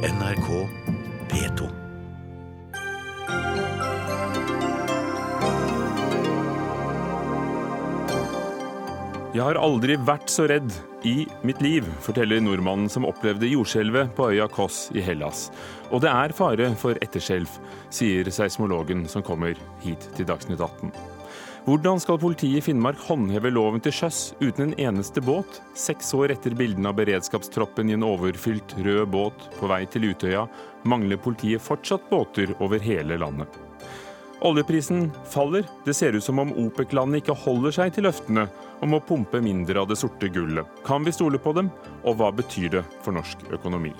NRK P2. Jeg har aldri vært så redd i mitt liv, forteller nordmannen som opplevde jordskjelvet på øya Kos i Hellas. Og det er fare for etterskjelv, sier seismologen som kommer hit til Dagsnytt 18. Hvordan skal politiet i Finnmark håndheve loven til sjøs uten en eneste båt? Seks år etter bildene av beredskapstroppen i en overfylt rød båt på vei til Utøya, mangler politiet fortsatt båter over hele landet. Oljeprisen faller. Det ser ut som om OPEC-landene ikke holder seg til løftene om å pumpe mindre av det sorte gullet. Kan vi stole på dem, og hva betyr det for norsk økonomi?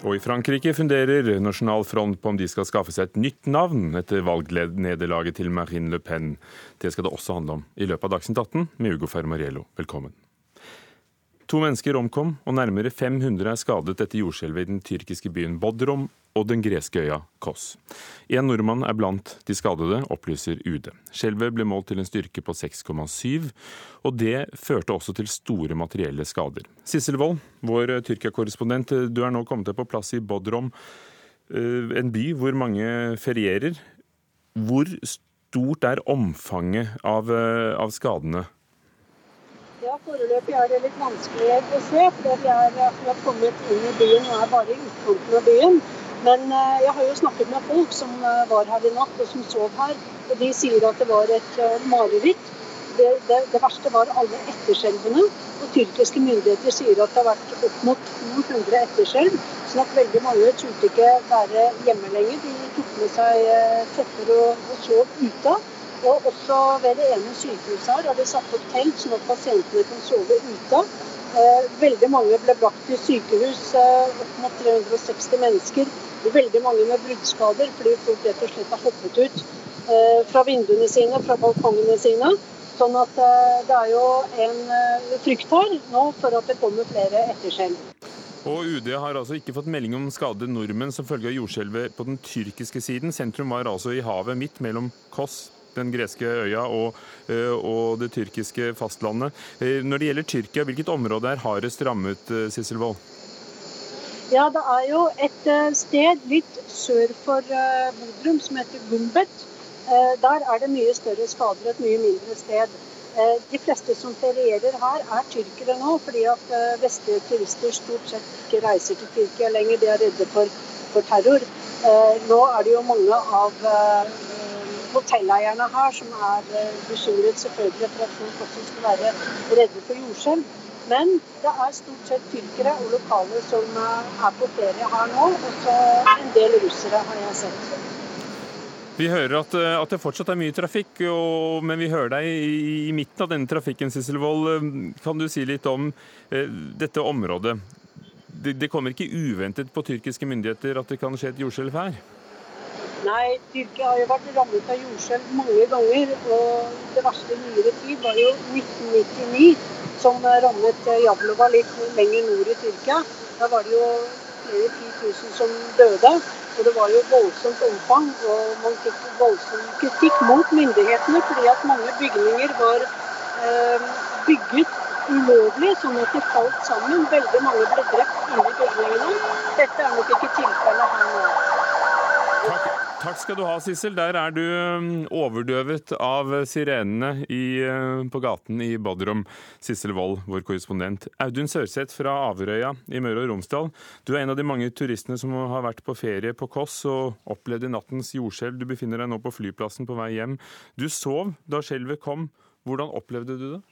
Og i Frankrike funderer Nasjonal Front på om de skal skaffe seg et nytt navn etter valgnederlaget til Marine Le Pen. Det skal det også handle om i løpet av Dagsnytt 18 med Ugo Fermariello. Velkommen. To mennesker omkom, og nærmere 500 er skadet etter jordskjelvet i den tyrkiske byen Bodrum og den greske øya Kos. En nordmann er blant de skadede, opplyser UD. Skjelvet ble målt til en styrke på 6,7, og det førte også til store materielle skader. Sissel Wold, vår Tyrkia-korrespondent, du er nå kommet deg på plass i Bodrom, eh, en by hvor mange ferierer. Hvor stort er omfanget av, eh, av skadene? Ja, Foreløpig er det litt vanskelig å se, for vi, er, akkurat kommet inn i byen og er bare i utkanten av byen. Men eh, jeg har jo snakket med folk som eh, var her i natt og som sov her. Og de sier at det var et eh, mareritt. Det, det, det verste var alle etterskjelvene. Og tyrkiske myndigheter sier at det har vært opp mot 200 etterskjelv. Sånn at veldig mange turte ikke være hjemme lenger. De tok med seg tepper og, og sov ute. Og også ved det ene sykehuset her har de satt opp telt, sånn at pasientene kan sove ute. Eh, veldig mange ble brakt til sykehus, eh, opp mot 360 mennesker. Veldig mange med bruddskader fordi folk rett og slett har hoppet ut eh, fra vinduene sine, fra balkongene sine. Sånn at det er jo en frykt her nå for at det kommer flere etterskjelv. Og UD har altså ikke fått melding om skadede nordmenn som følge av jordskjelvet på den tyrkiske siden. Sentrum var altså i havet midt mellom Kos den greske øya og, eh, og, det tyrkiske fastlandet. Eh, når det gjelder Tyrkia, hvilket område er hardest rammet, Sisselvold? Sissel Ja, det er jo et sted litt sør for Bodrum som heter Gumbet. Der er det mye større skader, et mye mindre sted. De fleste som ferierer her, er tyrkere nå, fordi at vestlige turister stort sett ikke reiser til Tyrkia lenger. De er redde for, for terror. Nå er det jo mange av hotelleierne her som er eh, bekymret selvfølgelig for at folk også skal være redde for jordskjelv. Men det er stort sett tyrkere og lokale som eh, er på ferie her nå. Og så en del russere, har jeg sett. Vi hører at, eh, at, det fortsatt er mye trafikk, og, men vi hører deg i, i midten av denne trafikken, Sisselvold. Kan du si litt om eh, dette området? Det, det, kommer ikke uventet på tyrkiske myndigheter at det kan skje et jordskjelv her? Nei, Tyrkia har jo vært rammet av jordskjelv mange ganger. Og det verste i nyere tid var jo 1999, som rammet Jablova litt lenger nord i Tyrkia. Da var det jo flere titusen som døde. Og det var jo voldsomt omfang. Og man fikk voldsom kritikk mot myndighetene fordi at mange bygninger var eh, bygget ulovlig, sånn at de falt sammen. Veldig mange ble drept inni bygningene. Dette er nok ikke tilfellet her nå. Takk skal du ha, Sissel. Der er du um, overdøvet av sirenene i, uh, på gaten i Bodrum. Sissel Wold, vår korrespondent. Audun Sørseth fra Averøya i Møre og Romsdal. Du er en av de mange turistene som har vært på ferie på Koss og opplevde nattens jordskjelv. Du befinner deg nå på flyplassen på vei hjem. Du sov da skjelvet kom. Hvordan opplevde du det?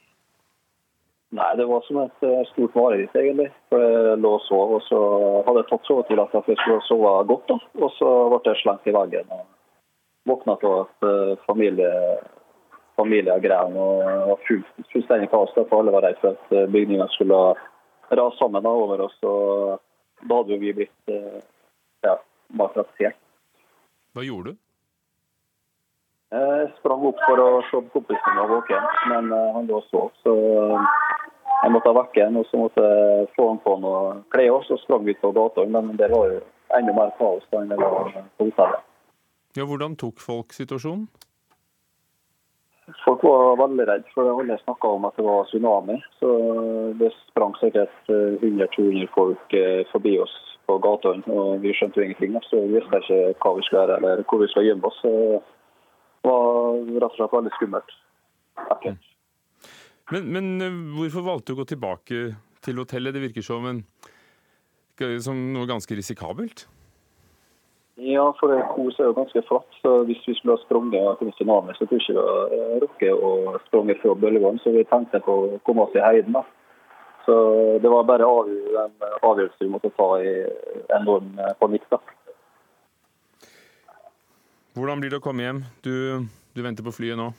Nei, det var som et eh, stort mareritt, egentlig. For Jeg lå og sov, og så hadde jeg tatt til at jeg skulle sove godt. da. Og så ble jeg slengt i veggen og våkna til at uh, familie, familie grein og full, fullstendig kaos. For alle var redd for at eh, bygninga skulle rase sammen da, over oss. og Da hadde jo vi blitt ja, maltraktert. Hva gjorde du? Jeg sprang opp for å se på kompisen min var våken, men han lå og sov. Så jeg måtte vekke ham, og så måtte jeg få han på noe klær. Så sprang vi på gata, men det var jo enda mer kaos da enn det var på hotellet. Ja, hvordan tok folk situasjonen? Folk var veldig redde, for alle snakka om at det var tsunami. Så det sprang sikkert 100-200 folk forbi oss på gatene, og vi skjønte jo ingenting. Så vi visste ikke hva vi skulle gjøre eller hvor vi skulle gjemme oss. Det var rett og slett veldig skummelt. Ekkelt. Men, men hvorfor valgte du å gå tilbake til hotellet? Det virker som, en, som noe ganske risikabelt? Ja, for Kos er jo ganske flatt. så Hvis vi skulle ha sprunget til tsunami, så kunne vi ikke rukket å sprunge fra bølgene. Så vi tenkte på å komme oss i heiden. da. Så det var bare en avgjørelse vi måtte ta i enorm panikk. da. Hvordan blir det å komme hjem? Du, du venter på flyet nå?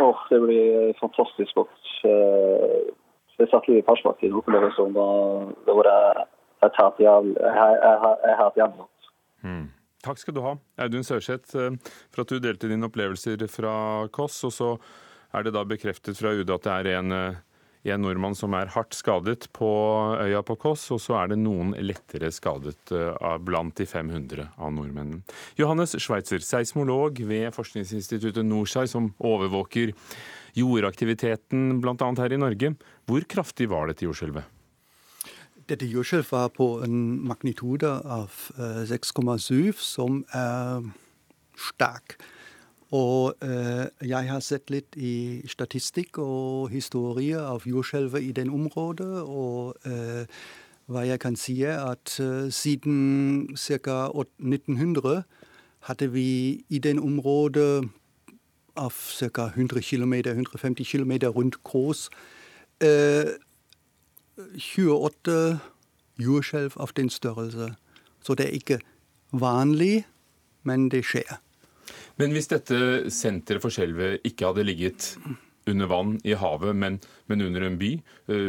Oh, det blir fantastisk godt. Det setter litt perspektiv. Opplevelsen det var et helt jævlig Mm. Takk skal du ha, Audun Sørseth, for at du delte dine opplevelser fra Koss. Og så er det da bekreftet fra UD at det er en, en nordmann som er hardt skadet på øya på Koss, og så er det noen lettere skadet blant de 500 av nordmennene. Johannes Schweitzer, seismolog ved forskningsinstituttet NORSAI, som overvåker jordaktiviteten bl.a. her i Norge. Hvor kraftig var dette jordskjelvet? Dette jordskjelvet var på en magnitude av 6,7, som er sterk. Og eh, jeg har sett litt i statistikk historie av jordskjelvet i den området. Og eh, hva jeg kan si, er at eh, siden ca. 1900 hadde vi i den området av ca. 100 km, 150 km rundt Kås 28 jordskjelv av den størrelse. Så det er ikke vanlig, men det skjer. Men hvis dette senteret for skjelvet ikke hadde ligget under vann i havet, men, men, under en by,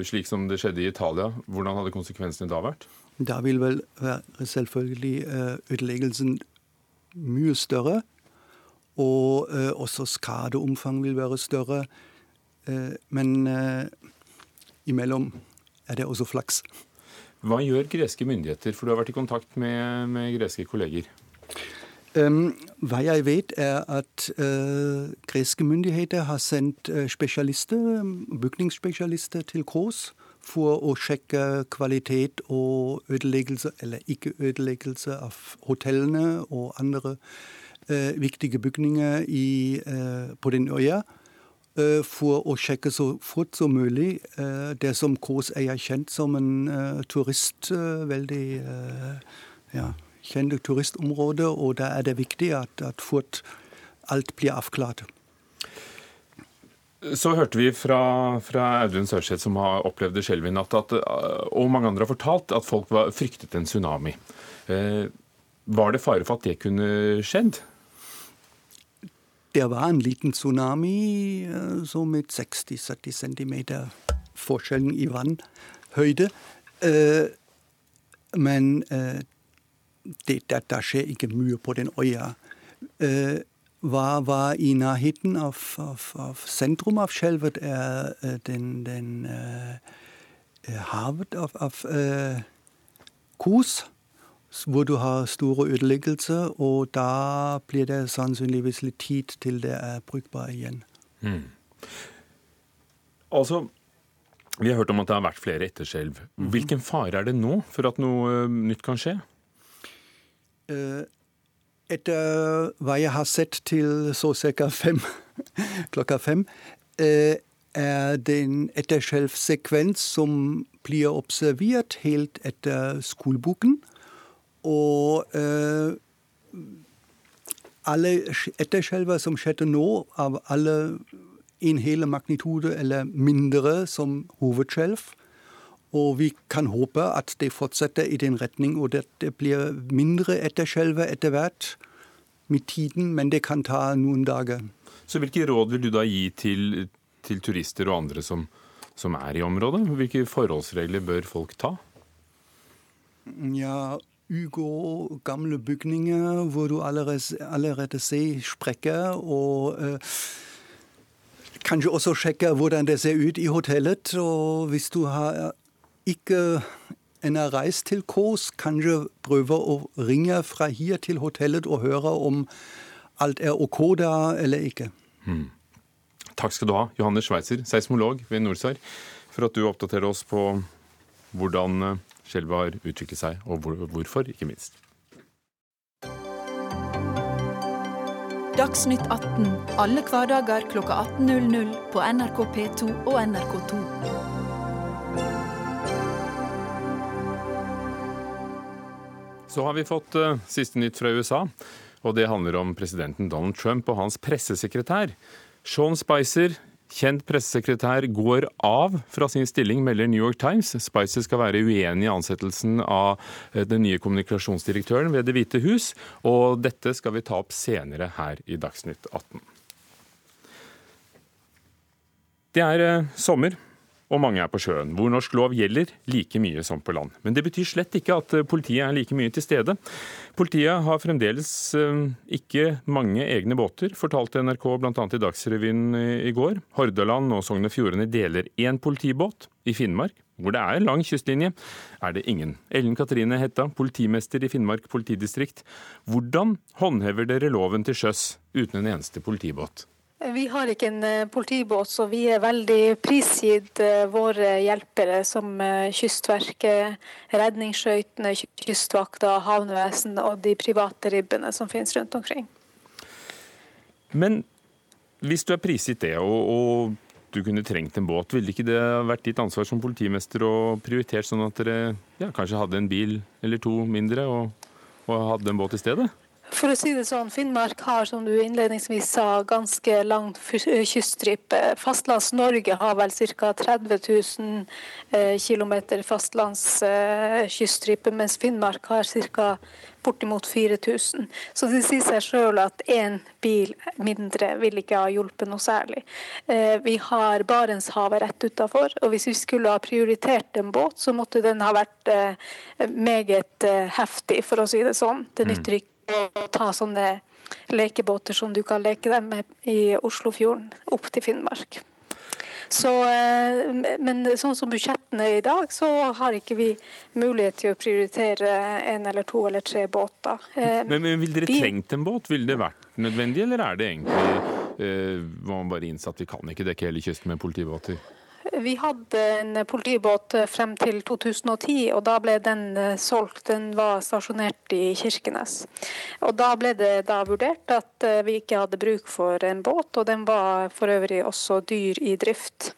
slik som det skjedde i Italia, hvordan hadde konsekvensene da vært? Da vil vel være selvfølgelig ødeleggelsen mye større. Og også skadeomfang vil være større. Men imellom er det også flaks. Hva gjør greske myndigheter, for du har vært i kontakt med, med greske kolleger? Hva jeg vet, er at uh, greske myndigheter har sendt uh, spesialister, bygningsspesialister til Kås for å sjekke kvalitet og ødeleggelse, eller ikke ødeleggelse, av hotellene og andre uh, viktige bygninger i, på den øya. For å sjekke så fort som mulig. Det som Kås er kjent som en turist, veldig ja, kjent turistområder, og da er det viktig at, at fort alt blir avklart. Så hørte vi fra, fra Audun Sørseth, som har opplevd det selv i natt, at, og mange andre har fortalt, at folk var, fryktet en tsunami. Var det fare for at det kunne skjedd? Det var en liten tsunami, eh, så med 60-70 cm forskjellen i vannhøyde. Eh, men eh, det, det, skjer ikke mye på den øya. Hva var i nærheten av, av, av sentrum av skjelvet, er den, den havet av, av Kos hvor du har store ødeleggelser, og da blir det sannsynligvis litt tid til det er brukbart igjen. Mm. Altså, vi har hørt om at det har vært flere etterskjelv. Mhm. Hvilken fare er det nå for at noe nytt kan skje? Eh, etter hva jeg har sett til så ca. fem, klokka fem, eh, er det en etterskjelvsekvens som blir observert helt etter skoleboken. Og eh, alle etterskjelver som skjedde nå, av alle en hele magnitude eller mindre som hovedskjelv. Og vi kan håpe at det fortsetter i den retning, og at det blir mindre etterskjelver etter hvert med tiden, men det kan ta noen dager. Så hvilke råd vil du da gi til, til turister og andre som, som er i området? Hvilke forholdsregler bør folk ta? Ja, unngå gamle bygninger hvor du allerede, allerede ser sprekker, og eh, kanskje også sjekke hvordan det ser ut i hotellet. Og hvis du har ikke en reist til Kås, kanskje prøve å ringe fra her til hotellet og høre om alt er OK der eller ikke. Hmm. Takk skal du ha, Johannes Schweitzer, seismolog ved NorSAR, for at du oppdaterer oss på hvordan eh, skjelvet har utviklet seg, og hvorfor, ikke minst. Dagsnytt 18 alle hverdager kl 18.00 på NRK P2 og NRK2. Så har vi fått uh, siste nytt fra USA, og det handler om presidenten Donald Trump og hans pressesekretær. Sean Spicer, kjent pressesekretær, går av fra sin stilling, melder New York Times. Spicer skal være uenig i ansettelsen av eh, den nye kommunikasjonsdirektøren ved Det hvite hus, og dette skal vi ta opp senere her i Dagsnytt 18. Det er eh, sommer, og mange er på sjøen, hvor norsk lov gjelder like mye som på land. Men det betyr slett ikke at eh, politiet er like mye til stede. Politiet har fremdeles eh, ikke mange egne båter, fortalte NRK bl.a. i Dagsrevyen i går. Hordaland og Sogn og Fjordane deler én politibåt. I Finnmark, hvor det er lang kystlinje, er det ingen. Ellen Katrine Hetta, politimester i Finnmark politidistrikt. Hvordan håndhever dere loven til sjøs uten en eneste politibåt? Vi har ikke en eh, politibåt, så vi er veldig prisgitt eh, våre hjelpere som eh, Kystverket, redningsskøytene, Kystvakta, havnevesen og de private ribbene som finnes rundt omkring. Men hvis du er prisgitt det, og, og, du kunne trengt en båt, ville ikke det vært ditt ansvar som politimester å prioritere sånn at dere ja, kanskje hadde en bil eller to mindre og, og hadde en båt i stedet? For å si det sånn, Finnmark har som du innledningsvis sa, ganske lang kyststripe. Fastlands-Norge har vel ca. 30 000 km fastlandskyststripe, mens Finnmark har ca. bortimot 4000. Så det sier seg sjøl at én bil mindre vil ikke ha hjulpet noe særlig. Eh, vi har Barentshavet rett utafor, og hvis vi skulle ha prioritert en båt, så måtte den ha vært eh, meget eh, heftig, for å si det sånn. Det mm. nytter ikke ta sånne lekebåter som du kan leke dem med i Oslofjorden, opp til Finnmark. Så, eh, men sånn som budsjettene er i dag, så har ikke vi mulighet til å prioritere en eller to eller tre båter. Eh, men, men Vil dere trengt en båt? Ville det vært nødvendig, eller er det egentlig var man bare innse at vi kan ikke dekke hele kysten med politibåter? Vi hadde en politibåt frem til 2010, og da ble den eh, solgt. Den var stasjonert i Kirkenes. Og Da ble det da vurdert at eh, vi ikke hadde bruk for en båt, og den var for øvrig også dyr i drift.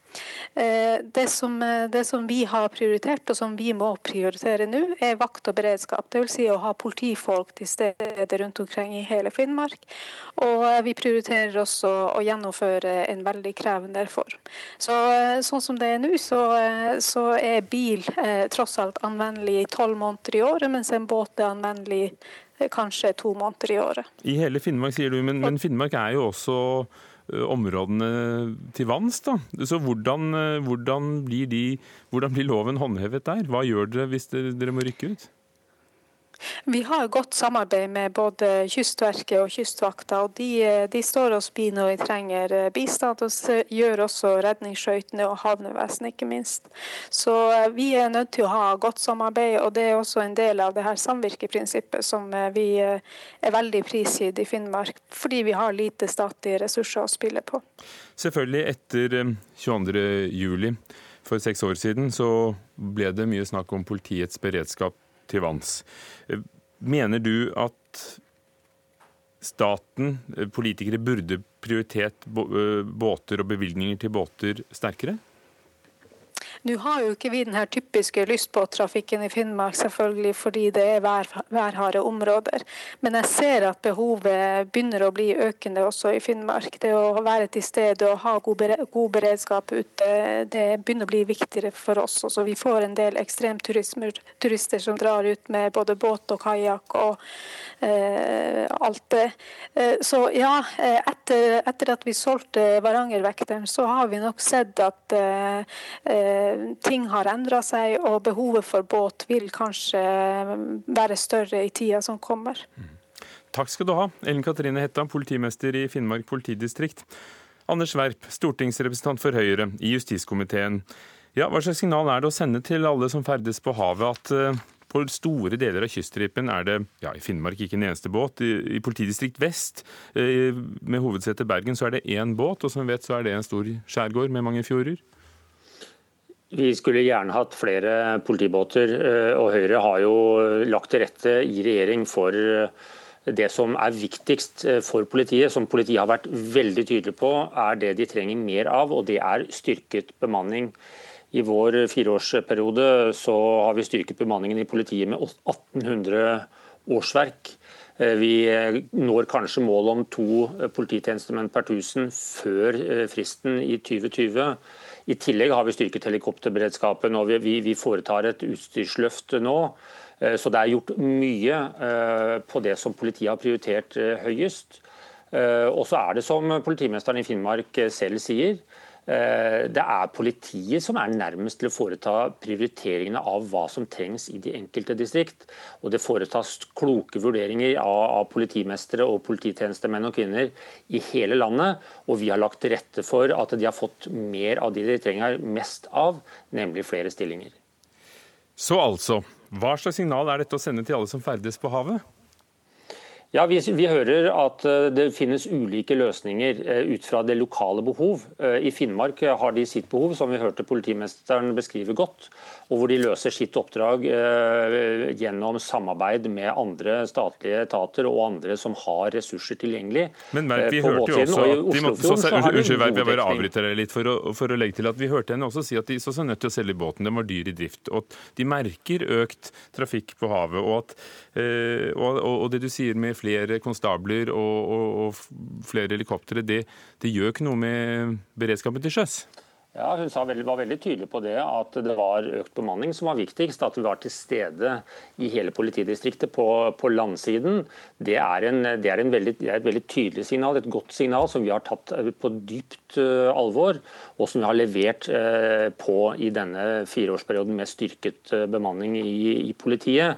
Eh, det som, eh, det som, vi har prioritert, og som vi må prioritere nå, er vakt og beredskap. Dvs. Si å ha politifolk til stede rundt omkring i hele Finnmark. Og eh, vi prioriterer også å gjennomføre en veldig krevende reform. Så, sånn som det er nå, så, så er bil tross alt anvendelig i tolv måneder i året, mens en båt er anvendelig kanskje to måneder i året. I hele Finnmark, sier du, men, men Finnmark er jo også områdene til vanns. da. Så hvordan, eh, hvordan, blir de, hvordan, blir loven håndhevet der? Hva gjør dere hvis dere må rykke ut? Vi har godt samarbeid med både Kystverket og Kystvakta. og De, de står oss bi når vi trenger eh, bistand. og gjør også redningsskøytene og havnevesenet, ikke minst. Så eh, vi er nødt til å ha godt samarbeid, og det er også en del av det her samvirkeprinsippet som eh, vi er veldig prisgitt i Finnmark, fordi vi har lite statlige ressurser å spille på. Selvfølgelig, etter 22.07 for seks år siden så ble det mye snakk om politiets beredskap til vanns. Mener du at staten, politikere, burde prioritert båter og bevilgninger til båter sterkere? Nå har jo ikke vi den her typiske lystbåttrafikken i Finnmark, selvfølgelig fordi det er vær, værharde områder. Men jeg ser at behovet begynner å bli økende også i Finnmark. Det å være til stede og ha god, beredskap ute, det begynner å bli viktigere for oss. Også vi får en del ekstremturister som drar ut med både båt og kajakk og eh, alt det. Eh, så ja, eh, etter, etter, at vi solgte Varangervekteren, så har vi nok sett at eh, eh ting har endra seg, og behovet for båt vil kanskje være større i tida som kommer. Mm. Takk skal du ha, Ellen Katrine Hetta, politimester i Finnmark politidistrikt. Anders Werp, stortingsrepresentant for Høyre i justiskomiteen. Ja, hva slags signal er det å sende til alle som ferdes på havet, at uh, På store deler av kyststripen er det ja, i Finnmark ikke en eneste båt. I, i politidistrikt vest, eh, med hovedsete Bergen, så er det én båt, og som vi vet så er det en stor skjærgård med mange fjorder. Vi skulle gjerne hatt flere politibåter, eh, og Høyre har jo lagt til rette i regjering for eh, det som er viktigst eh, for politiet, som politiet har vært veldig tydelig på, er det de trenger mer av, og det er styrket bemanning. I vår fireårsperiode så har vi styrket bemanningen i politiet med 1800 årsverk. Vi når kanskje målet om to polititjenestemenn per 1000 før fristen i 2020. I tillegg har vi styrket helikopterberedskapen og vi, vi foretar et utstyrsløft nå. Eh, så det er gjort mye eh, på det som politiet har prioritert eh, høyest. Og så er det som politimesteren i Finnmark selv sier, det er politiet som er nærmest til å foreta prioriteringene av hva som trengs i de enkelte distrikt. Og det foretas kloke vurderinger av, politimestere og polititjenestemenn og -kvinner i hele landet. Og vi har lagt til rette for at de har fått mer av de de trenger mest av, nemlig flere stillinger. Så altså, hva slags signal er dette å sende til alle som ferdes på havet? Ja, vi, vi, hører at eh, det finnes ulike løsninger eh, ut fra det lokale behov. Eh, I Finnmark har de sitt behov, som vi hørte politimesteren beskrive godt. Og hvor de løser sitt oppdrag gjennom samarbeid med andre statlige etater og andre som har ressurser tilgjengelig. Men Merk, vi hørte jo også at de måtte, så, så, Unnskyld, Merk, jeg bare avbryter deg litt for å, for å, legge til at vi hørte henne også si at de så seg nødt til å selge båten. Den var dyr i drift. Og at de merker økt trafikk på havet. Og, at, og, og, og det du sier med flere konstabler og, og, og flere helikoptre, det, det, gjør ikke noe med beredskapen til sjøs? Ja, Hun veldig, var veldig tydelig på det, at det var økt bemanning som var viktigst. At vi var til stede i hele politidistriktet på, på landsiden. Det er, en, det, er veldig, det er, et veldig tydelig signal, et godt signal som vi har tatt eh, på dypt uh, alvor. Og som vi har levert uh, på i denne fireårsperioden med styrket uh, bemanning i, i politiet.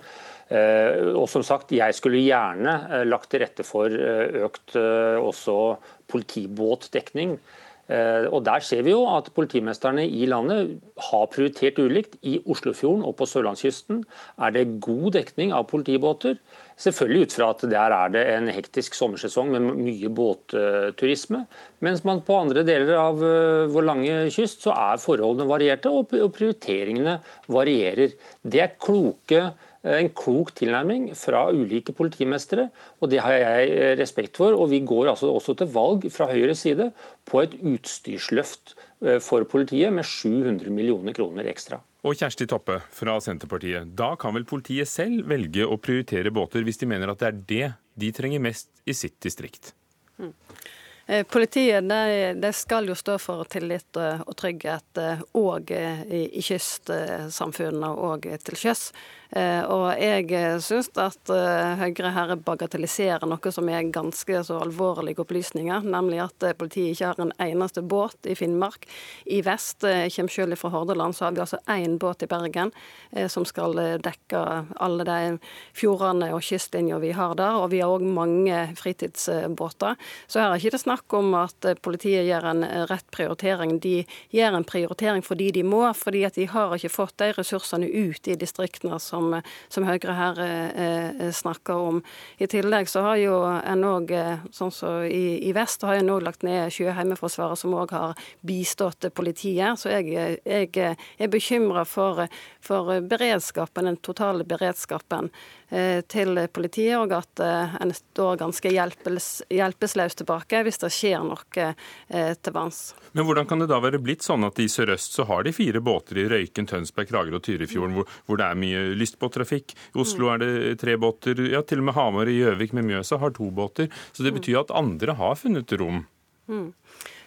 Eh, og som sagt, Jeg skulle gjerne eh, lagt til rette for eh, økt også politibåtdekning. Og Der ser vi jo at politimesterne i landet har prioritert ulikt. I Oslofjorden og på sørlandskysten er det god dekning av politibåter. Selvfølgelig ut fra at der er det en hektisk sommersesong med mye båtturisme. Mens man på andre deler av vår lange kyst så er forholdene varierte og prioriteringene varierer. Det er kloke Eh, en klok tilnærming fra ulike politimestere, og det har jeg eh, respekt for. Og vi går altså også til valg fra Høyres side på et utstyrsløft eh, for politiet med 700 millioner kroner ekstra. Og Kjersti Toppe fra Senterpartiet, da kan vel politiet selv velge å prioritere båter hvis de mener at det er det de trenger mest i sitt distrikt? Mm. Politiet de, de, skal jo stå for tillit og trygghet òg i kystsamfunnene og til sjøs. Eh, og jeg eh, syns at eh, Høyre her bagatelliserer noe som er ganske så alvorlige opplysninger, nemlig at politiet ikke har en eneste båt i Finnmark. I vest, jeg selv fra Hordaland, så har vi altså én båt i Bergen som skal dekke alle de fjordene og kystlinja vi har der. Og vi har òg mange fritidsbåter. Så her er ikke det snakk om at politiet gjør en rett prioritering. De gjør en prioritering fordi de må, fordi at de har ikke fått de ressursene ut i distriktene som som, som Høyre her eh, eh, snakker om. I tillegg så har jo en òg, eh, sånn som i, i, vest, har en òg lagt ned Sjøheimeforsvaret, som òg har bistått politiet. Så jeg, jeg er bekymra for, for beredskapen, den totale beredskapen. Eh, til politiet, og at eh, en står ganske hjelpes, hjelpeløs tilbake hvis det skjer noe eh, til vanns. Men hvordan kan det da være blitt sånn at i sørøst så har de fire båter i Røyken, Tønsberg, Kragerø og Tyrifjorden, hvor, hvor, det er mye lystbåttrafikk. I Oslo er det tre båter, ja til og med Hamar i Gjøvik med Mjøsa har to båter. Så det betyr at andre har funnet rom. Mm.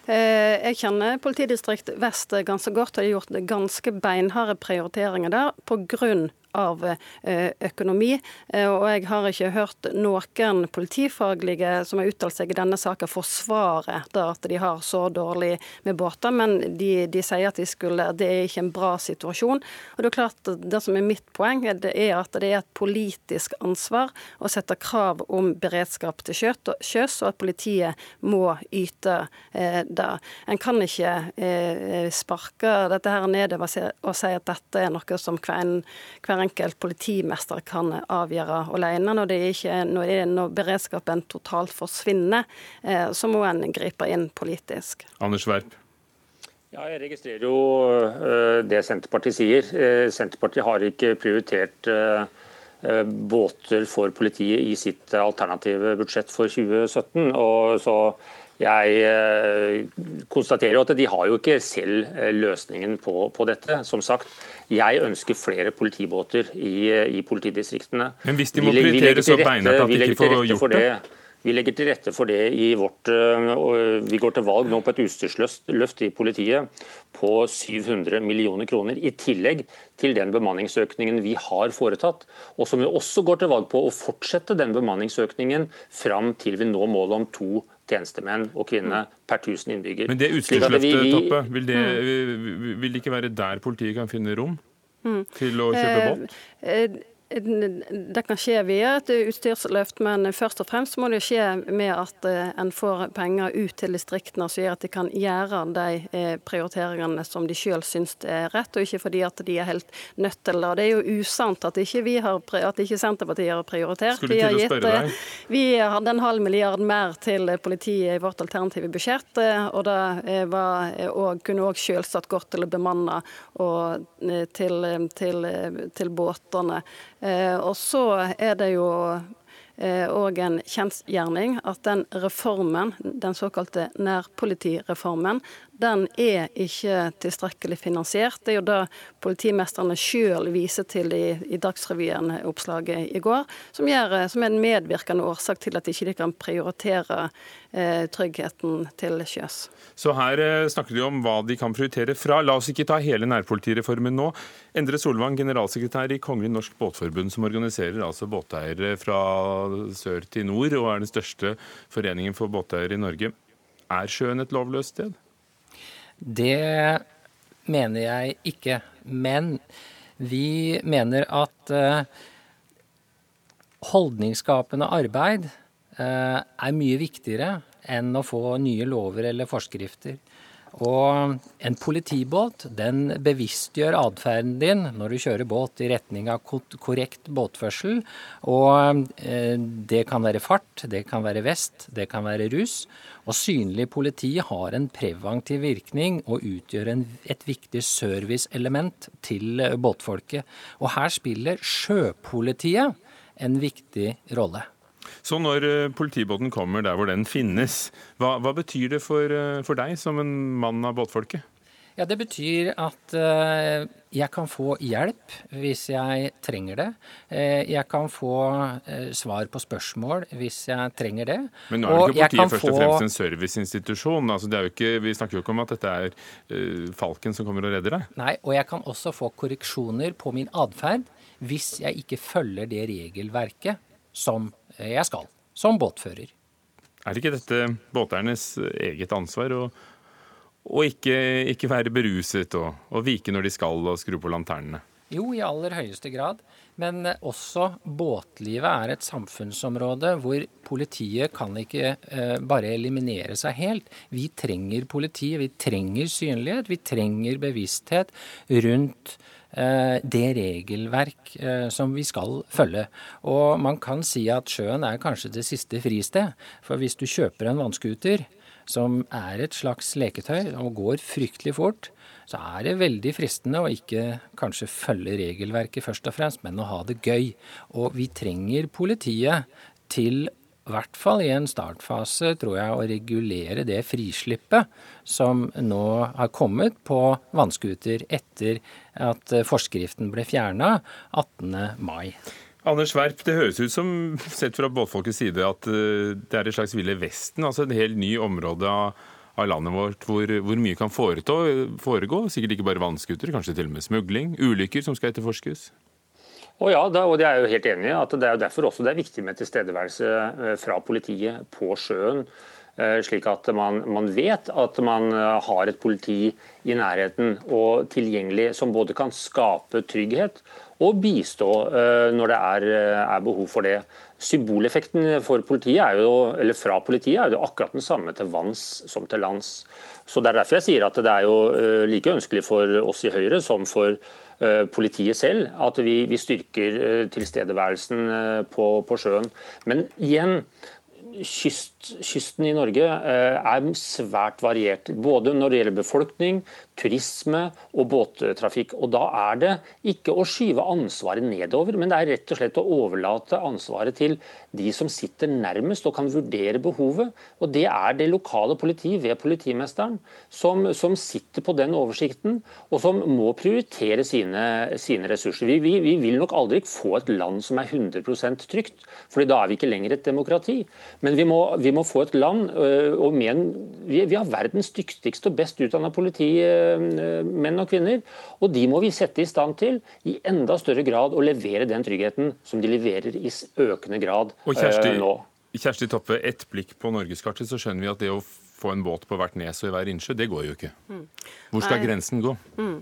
Jeg kjenner politidistrikt vest ganske godt, og har gjort ganske beinharde prioriteringer der pga av eh, økonomi. Eh, og jeg har ikke hørt noen politifaglige som har uttalt seg i denne saken forsvare at de har så dårlig med båter, men de, de, sier at de skulle, det er ikke en bra situasjon. Og Det er klart, det som er mitt poeng, det er at det er et politisk ansvar å sette krav om beredskap til sjøs, og at politiet må yte eh, det. En kan ikke eh, sparke dette her nedover og si at dette er noe som hver, hver enkelt politimester kan avgjøre alene. Når, det ikke, når, det, når beredskapen totalt forsvinner, eh, så må en gripe inn politisk. Anders Werp. Ja, Jeg registrerer jo uh, det Senterpartiet sier. Uh, Senterpartiet har ikke prioritert uh, båter for politiet i sitt alternative budsjett for 2017. og så jeg konstaterer at de har jo ikke selv løsningen på, på dette. Som sagt, jeg ønsker flere politibåter i, i politidistriktene. Men hvis de må prioritere så beinhardt at de ikke får gjort det? Vi legger til rette for det i vårt Vi går til valg nå på et utstyrsløft i politiet på 700 millioner kroner, i tillegg til den bemanningsøkningen vi har foretatt, og som vi også går til valg på å fortsette den bemanningsøkningen fram til vi når målet om to tjenestemenn og kvinner per 1000 innbygger. Men det utstyrsløftet, Toppe, vil det, mm. vil det ikke være der politiet kan finne rom mm. til å kjøpe båt? Det kan skje via et utstyrsløft, men først og fremst må det skje med at eh, en får penger ut til distriktene som gjør at de kan gjøre de eh, prioriteringene som de selv syns er rett, og ikke fordi at de er helt nødt til det. Det er jo usant at ikke, vi har, at ikke Senterpartiet har prioritert. Vi, har gitt? Eh, vi hadde en halv milliard mer til politiet i vårt alternative budsjett, og det var, og kunne òg selvsagt gått til å bemanne og til, til, til båtene. Eh, og så er det jo òg eh, en kjensgjerning at den reformen, den såkalte nærpolitireformen, den er ikke tilstrekkelig finansiert. Det er jo det politimestrene sjøl viser til i, i Dagsrevyen-oppslaget i går, som, gjør, som, er en medvirkende årsak til at de ikke kan prioritere eh, tryggheten til sjøs. Så her eh, snakker de om hva de kan prioritere fra. La oss ikke ta hele nærpolitireformen nå. Endre Solvang, generalsekretær i Kongelig Norsk Båtforbund, som organiserer altså båteiere fra sør til nord, og er den største foreningen for båteiere i Norge. Er sjøen et lovløst sted? Det mener jeg ikke. Men vi mener at eh, holdningsskapende arbeid eh, er mye viktigere enn å få nye lover eller forskrifter. Og en politibåt den bevisstgjør atferden din når du kjører båt i retning av korrekt båtførsel. Og eh, det kan være fart, det kan være vest, det kan være rus. Og synlig politi har en preventiv virkning og utgjør en, et viktig serviceelement til båtfolket. Og her spiller sjøpolitiet en viktig rolle. Så når eh, politibåten kommer der hvor den finnes, hva, hva betyr det for, eh, for, deg som en mann av båtfolket? Ja, Det betyr at uh, jeg kan få hjelp hvis jeg trenger det. Uh, jeg kan få uh, svar på spørsmål hvis jeg trenger det. Men nå er det ikke politiet først og fremst en serviceinstitusjon. Altså, ikke, vi snakker jo ikke om at dette er Falken som kommer og redder deg. Nei, og jeg kan også få korreksjoner på min atferd hvis jeg ikke følger det regelverket som jeg skal, som båtfører. Er ikke dette båteiernes eget ansvar å, å ikke, ikke, være beruset og, og, vike når de skal og skru på lanternene? Jo, i aller høyeste grad. Men også båtlivet er et samfunnsområde hvor politiet kan ikke eh, bare eliminere seg helt. Vi trenger politiet, vi trenger synlighet, vi trenger bevissthet rundt det regelverk eh, som vi skal følge. Og man kan si at sjøen er kanskje det siste fristed. For hvis du kjøper en vannskuter, som er et slags leketøy og går fryktelig fort, så er det veldig fristende å ikke kanskje følge regelverket først og fremst, men å ha det gøy. Og vi trenger politiet til hvert fall i en startfase, tror jeg, å regulere det frislippet som nå har kommet på vannskuter etter at forskriften ble fjerna 18. mai. Anders Werp, det høres ut som, sett fra båtfolkets side, at eh, det er et slags Ville Vesten, altså et helt ny område av landet vårt hvor, hvor mye kan foretå, foregå. Sikkert ikke bare vannskuter, kanskje til og med smugling, ulykker som skal etterforskes? Og ja, da, og det er jo helt enig at Det er jo derfor også det er viktig med tilstedeværelse eh, fra politiet på sjøen. Slik at man, man, vet at man har et politi i nærheten og tilgjengelig som både kan skape trygghet og bistå når det er, er behov for det. Symboleffekten for politiet jo, fra politiet er jo akkurat den samme til vanns som til lands. Så Det er derfor jeg sier at det er jo like ønskelig for oss i Høyre som for Eh, politiet selv, at vi, vi styrker eh, tilstedeværelsen eh, på, på sjøen. Men igjen, kyst, kysten i Norge er svært variert. Både når det gjelder befolkning, turisme og båttrafikk. Og Da er det ikke å skyve ansvaret nedover, men det er rett og slett å overlate ansvaret til de som sitter nærmest og kan vurdere behovet. Og Det er det lokale politi ved politimesteren som, som sitter på den oversikten, og som må prioritere sine, sine ressurser. Vi, vi, vi, vil nok aldri få et land som er 100% trygt, for da er vi ikke lenger et demokrati. Men vi må, vi må få et land og med en, vi, vi har verdens dyktigste og best utdanna politi Eh, menn og kvinner. Og de må vi sette i stand til i enda større grad å levere den tryggheten som de leverer i økende grad og Kjersti, eh, nå. Kjersti Toppe, ett blikk på norgeskartet, så skjønner vi at det å få en båt på hvert nes og i hver innsjø, det går jo ikke. Mm. Hvor skal Nei. grensen gå? Mm.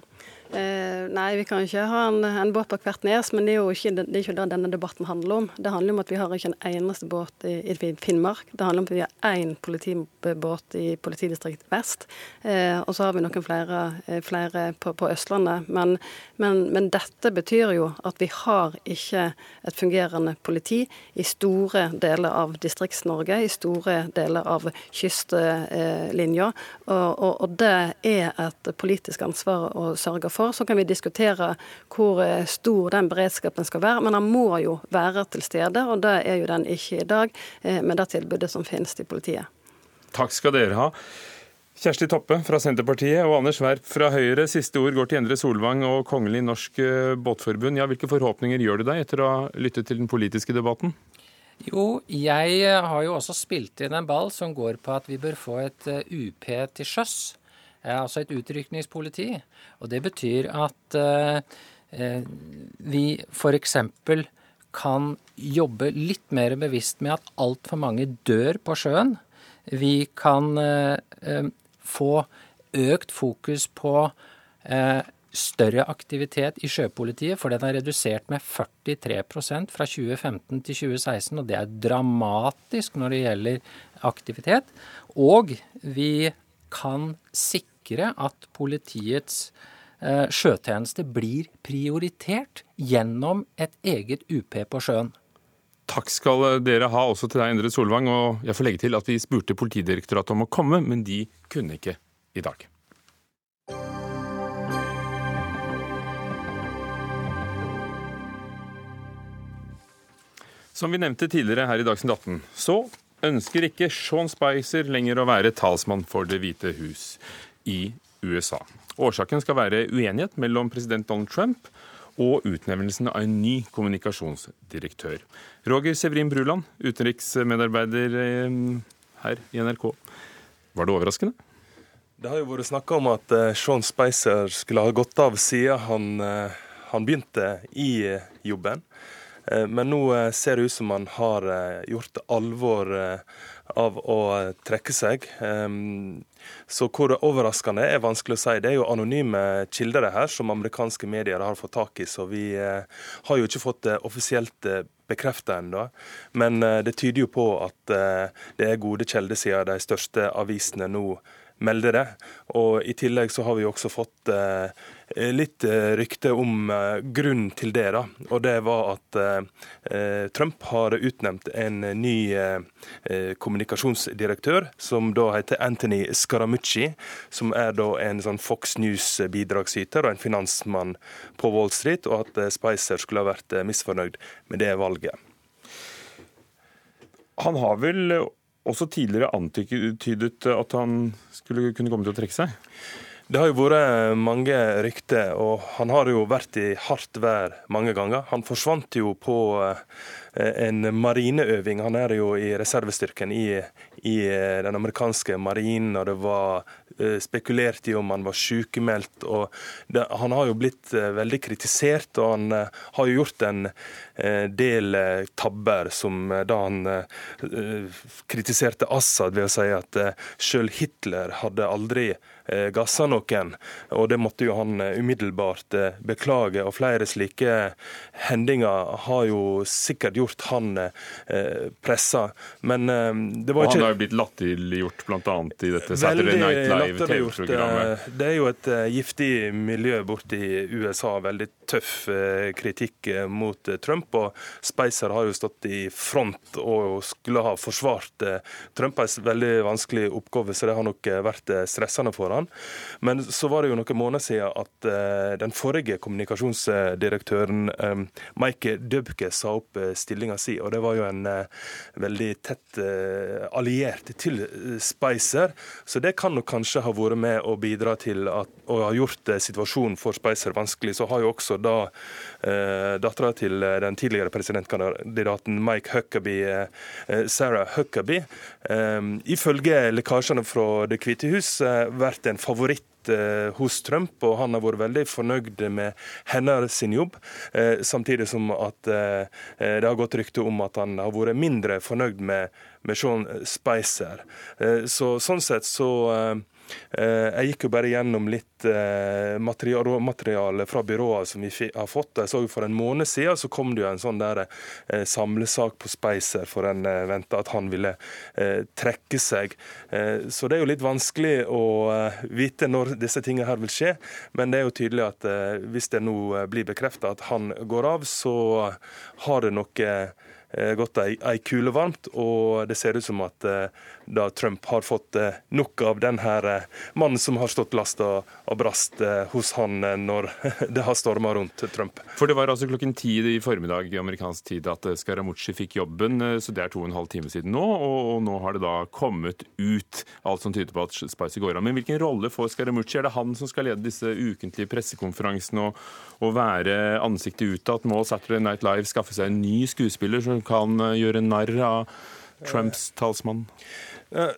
Eh, nei, vi kan ikke ha en, en båt på hvert nes, men det er jo ikke det, er ikke det denne debatten handler om. Det handler om at vi har ikke en eneste båt i, i Finnmark. Det handler om at vi har én politibåt i politidistrikt vest. Eh, og så har vi noen flere, eh, flere på, på, Østlandet. Men, men, men, dette betyr jo at vi har ikke et fungerende politi i store deler av Distrikts-Norge, i store deler av kystlinja. Og, og, og det er et politisk ansvar å sørge for for. Så kan vi diskutere hvor eh, stor den beredskapen skal være, men den må jo være til stede. Og det er jo den ikke i dag eh, med det tilbudet som finnes i politiet. Takk skal dere ha. Kjersti Toppe fra Senterpartiet og Anders Werp fra Høyre. Siste ord går til Endre Solvang og Kongelig Norsk eh, Båtforbund. Ja, hvilke forhåpninger gjør du deg etter å ha lyttet til den politiske debatten? Jo, jeg har jo også spilt inn en ball som går på at vi bør få et UP til sjøs altså et utrykningspoliti. Og det betyr at eh, vi f.eks. kan jobbe litt mer bevisst med at altfor mange dør på sjøen. Vi kan eh, få økt fokus på eh, større aktivitet i sjøpolitiet, for den er redusert med 43% fra 2015 til 2016, og det er dramatisk når det gjelder aktivitet. Og vi kan sikre sikre at politiets eh, sjøtjeneste blir prioritert gjennom et eget UP på sjøen. Takk skal dere ha også til deg, Endre Solvang. Og jeg får legge til at vi spurte Politidirektoratet om å komme, men de kunne ikke i dag. Som vi nevnte tidligere her i Dagsnytt 18, så ønsker ikke Sean Spicer lenger å være talsmann for Det hvite hus i USA. Årsaken skal være uenighet mellom president Donald Trump og utnevnelsen av en ny kommunikasjonsdirektør. Roger Severin Bruland, utenriksmedarbeider eh, her i NRK. Var det overraskende? Det har jo vært snakka om at eh, Sean Spicer skulle ha gått av siden han, eh, han begynte i jobben. Men nå ser det ut som han har gjort alvor av å trekke seg. Så hvor overraskende er vanskelig å si. Det er jo anonyme kilder her som amerikanske medier har fått tak i, så vi eh, har jo ikke fått det offisielt bekreftet bekrefta ennå. Men eh, det tyder jo på at det er gode kilder siden de største avisene nå melder det. Og I tillegg så har vi også fått eh, litt eh, rykte om eh, grunnen til det. da, og Det var at eh, Trump har utnevnt en ny eh, eh, kommunikasjonsdirektør, som da heter Anthony Scaramucci. Som er da en sånn Fox News-bidragsyter og en finansmann på Wall Street. Og at Spicer skulle ha vært misfornøyd med det valget. Han har vel også tidligere antydet at han skulle kunne komme til å trekke seg? Det har jo vært mange rykter, og han har jo vært i hardt vær mange ganger. Han forsvant jo på en marineøving. Han er jo i reservestyrken i, i den amerikanske marinen, og det var spekulert i om han var sykemeldt. og det, Han har jo blitt veldig kritisert, og han har jo gjort en del tabber som da han kritiserte Assad ved å si at selv Hitler hadde aldri Eh, gassa noen. Og det måtte jo han eh, umiddelbart eh, beklage. Og flere slike hendinger har jo sikkert gjort han pressa. Men det var ikke Og Han har jo blitt latterliggjort bl.a. i dette Saturday Night Live-TV-programmet. Det er jo et giftig miljø borti USA. Veldig tøff kritikk mot Trump. Og Spicer har jo stått i front og skulle ha forsvart Trump. En veldig vanskelig oppgave, så det har nok vært stressende for han. Men så var det jo noen måneder siden at den forrige kommunikasjonsdirektøren Mike Dubke sa opp stillinga si, og det var jo en veldig tett alliert til Spicer. Så det kan nok kanskje ha vært med å bidra til at, å ha gjort situasjonen for Spicer vanskelig. Så har jo også da eh, dattera til den tidligere presidentkandidaten Mike Huckabee, Sarah Huckabee, eh, ifølge lekkasjene fra Det hvite hus vært en favoritt eh, hos Trump, og han har vært veldig fornøyd med hennes jobb. Eh, samtidig som at eh, det har gått rykte om at han har vært mindre fornøyd med, med Sean Spicer. Så, sånn sett så Eh, jeg gikk jo bare gjennom litt eh, materiale fra byrået som vi har fått. Jeg så For en måned siden så kom det jo en sånn der eh, samlesak på Spicer, for en venta at han ville trekke seg. Så det er jo litt vanskelig å vite når disse tingene her vil skje. Men det er jo tydelig at hvis det nå blir bekrefta at han går av, så har det Eh, gått ei, ei kule varmt, og det ser ut som at eh, da Trump har fått eh, nok av den her mannen som har stått last og, brast hos han når det har storma rundt Trump. For det var altså klokken ti i formiddag i amerikansk tid at Scaramucci fikk jobben, så det er to og en halv time siden nå, og, nå har det da kommet ut alt som tyder på at Spicy går av. Men hvilken rolle får Scaramucci? Er det han som skal lede disse ukentlige pressekonferansene og, og være ansiktet utad? Må Saturday Night Live skaffe seg en ny skuespiller som kan eh, gjøre narr av Trumps talsmann?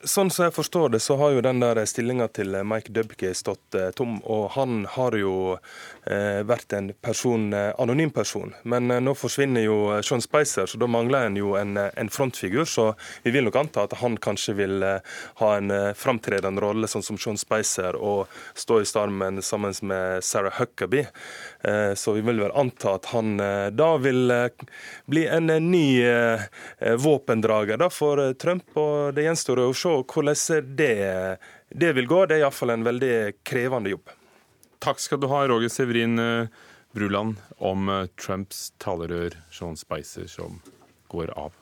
Sånn som jeg forstår det, så har jo den der stillinga til Mike Dubke stått eh, tom. Og han har jo eh, vært en person, anonym person. Men nå forsvinner jo Sean Spicer, så da mangler en jo en, en, frontfigur. Så vi vil nok anta at han kanskje vil ha en framtredende rolle, sånn som Sean Spicer, og stå i stormen sammen med Sarah Huckabee. Så vi vil vel anta at han da vil bli en ny våpendrager da, for Trump. og det gjenstår å se hvordan det, det vil gå. Det er iallfall en veldig krevende jobb. Takk skal du ha, Roger Severin eh, Bruland, om eh, Trumps talerør Sean Spicer som går av.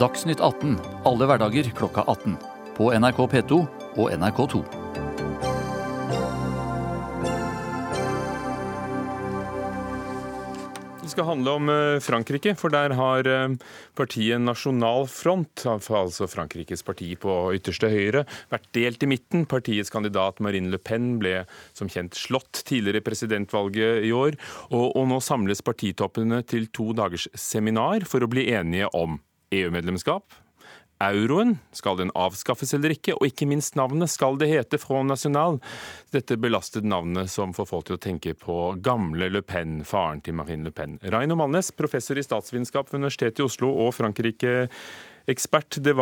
Dagsnytt 18 alle hverdager klokka 18. På NRK P2 og NRK2. Det skal handle om eh, Frankrike, for der har eh, partiet Nasjonal Front, altså Frankrikes parti på ytterste høyre, vært delt i midten. Partiets kandidat Marine Le Pen ble som kjent slått tidligere i presidentvalget i år, og, og nå samles partitoppene til to dagers seminar for å bli enige om EU-medlemskap, euroen. Skal den avskaffes eller ikke? Og ikke minst navnet. Skal det hete Front National? Dette belastet navnet som får folk til å tenke på gamle Le Pen, faren til Marine Le Pen. Raino Malnes, professor i statsvitenskap ved Universitetet i Oslo og Frankrike-ekspert. Det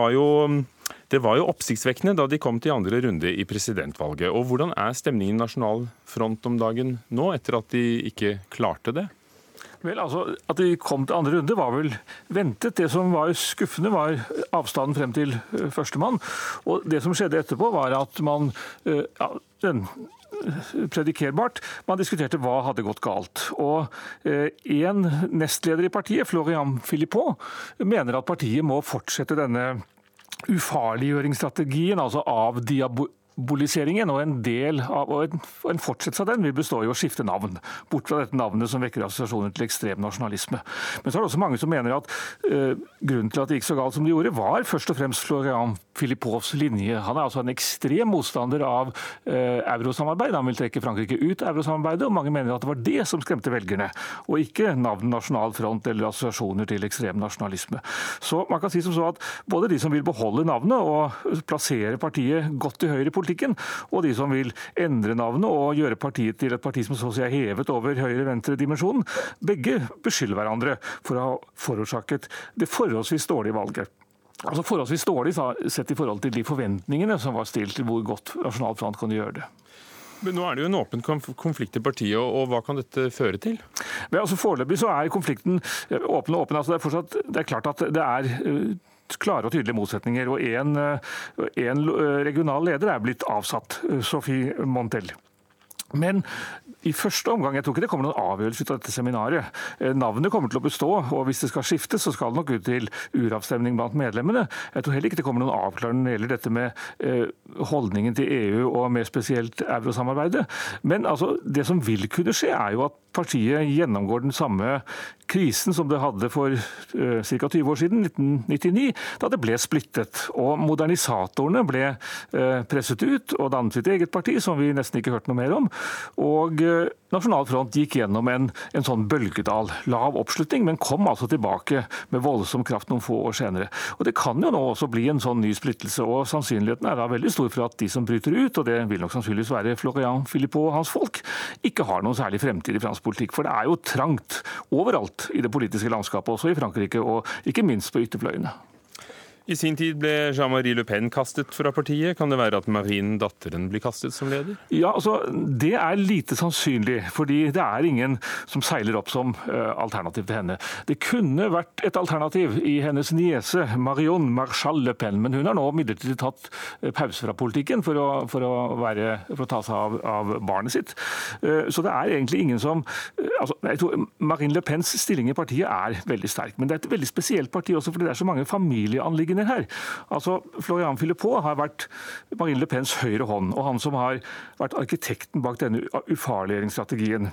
det var jo oppsiktsvekkende da de kom til andre runde i presidentvalget. Og Hvordan er stemningen i Nasjonal Front om dagen nå, etter at de ikke klarte det? Vel, altså, At de kom til andre runde var vel ventet. Det som var skuffende, var avstanden frem til eh, førstemann. Og det som skjedde etterpå, var at man eh, ja, den, eh, predikerbart. Man diskuterte hva hadde gått galt. Og En nestleder i partiet, Florian Philippot, mener at partiet må fortsette denne ufarliggjøringsstrategien, altså av symboliseringen, og en del av, og en, en fortsettelse av den vil bestå i å skifte navn. Bort fra dette navnet som vekker assosiasjoner til ekstrem nasjonalisme. Men så er det også mange som mener at uh, grunnen til at det gikk så galt som det gjorde, var først og fremst Florian Filippovs linje. Han er altså en ekstrem motstander av uh, eurosamarbeid. Han vil trekke Frankrike ut av eurosamarbeidet, og mange mener at det var det som skremte velgerne, og ikke navnet Nasjonal Front eller assosiasjoner til ekstrem nasjonalisme. Så man kan si som så at både de som vil beholde navnet og plassere partiet godt til høyre i politikken, og de som vil endre navnet og gjøre partiet til et parti som så å si er hevet over høyre-venstre-dimensjonen, begge beskylder hverandre for å ha forårsaket det forholdsvis dårlige valget. Altså Forholdsvis dårlig sett i forhold til de forventningene som var stilt til hvor godt Nasjonal Front kunne gjøre det. Men Nå er det jo en åpen konflikt i partiet, og hva kan dette føre til? Men altså Foreløpig så er konflikten eh, åpen og åpen. Altså det, er fortsatt, det er klart at det er eh, klare og tydelige motsetninger. og En, eh, regional leder er blitt avsatt, Sophie Montel. Men i første omgang, jeg tror ikke det kommer noen avgjørelse ut av dette seminaret. Eh, navnet kommer til å bestå, og hvis det skal skiftes, så skal det nok ut til uravstemning blant medlemmene. Jeg tror heller ikke det kommer noen avklaring når det gjelder dette med eh, holdningen til EU og mer spesielt eurosamarbeidet. Men altså, det som vil kunne skje, er jo at partiet gjennomgår den samme krisen som det hadde for uh, ca. 20 år siden, 1999, da det ble splittet. Og modernisatorene ble presset ut og dannet sitt eget parti, som vi nesten ikke hørte noe mer om. Og Nasjonal Front gikk gjennom en, en, sånn bølgedal. Lav oppslutning, men kom altså tilbake med voldsom kraft noen få år senere. Og Det kan jo nå også bli en sånn ny splittelse, og sannsynligheten er da veldig stor for at de som bryter ut, og det vil nok sannsynligvis være Florian Philippot og hans folk, ikke har noen særlig fremtid i fransk politikk. For det er jo trangt overalt i det politiske landskapet, også i Frankrike, og ikke minst på ytterfløyene. I sin tid ble Jean-Marie Le Pen kastet fra partiet. Kan det være at Marine, datteren, blir kastet som leder? Ja, altså, Det er lite sannsynlig, fordi det er ingen som seiler opp som uh, alternativ til henne. Det kunne vært et alternativ i hennes niese Marion Marchal Le Pen, men hun har nå midlertidig tatt uh, pause fra politikken for å, for å, være, for å ta seg av, av barnet sitt. Uh, så det er egentlig ingen som altså, jeg tror Marine Le Pens stilling i partiet er veldig sterk, men det er et veldig spesielt parti også fordi det er så mange familieanliggender linjer her. Altså, Florian Philippot har vært Marine Le Pens høyre hånd, og han som har vært arkitekten bak denne ufarliggjøringsstrategien.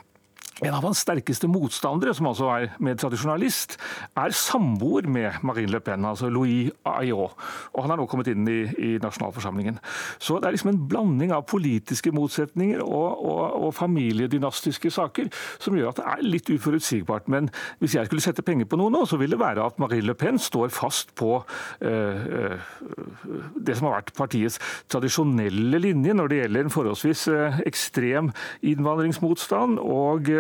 En av hans sterkeste motstandere, som altså er medtradisjonalist, er samboer med Marine Le Pen, altså Louis Ayot. Og han har nå kommet inn i, i nasjonalforsamlingen. Så det er liksom en blanding av politiske motsetninger og, og, og, familiedynastiske saker som gjør at det er litt uforutsigbart. Men hvis jeg skulle sette penger på noe nå, så vil det være at Marine Le Pen står fast på uh, det som har vært partiets tradisjonelle linje når det gjelder en forholdsvis uh, ekstrem innvandringsmotstand. og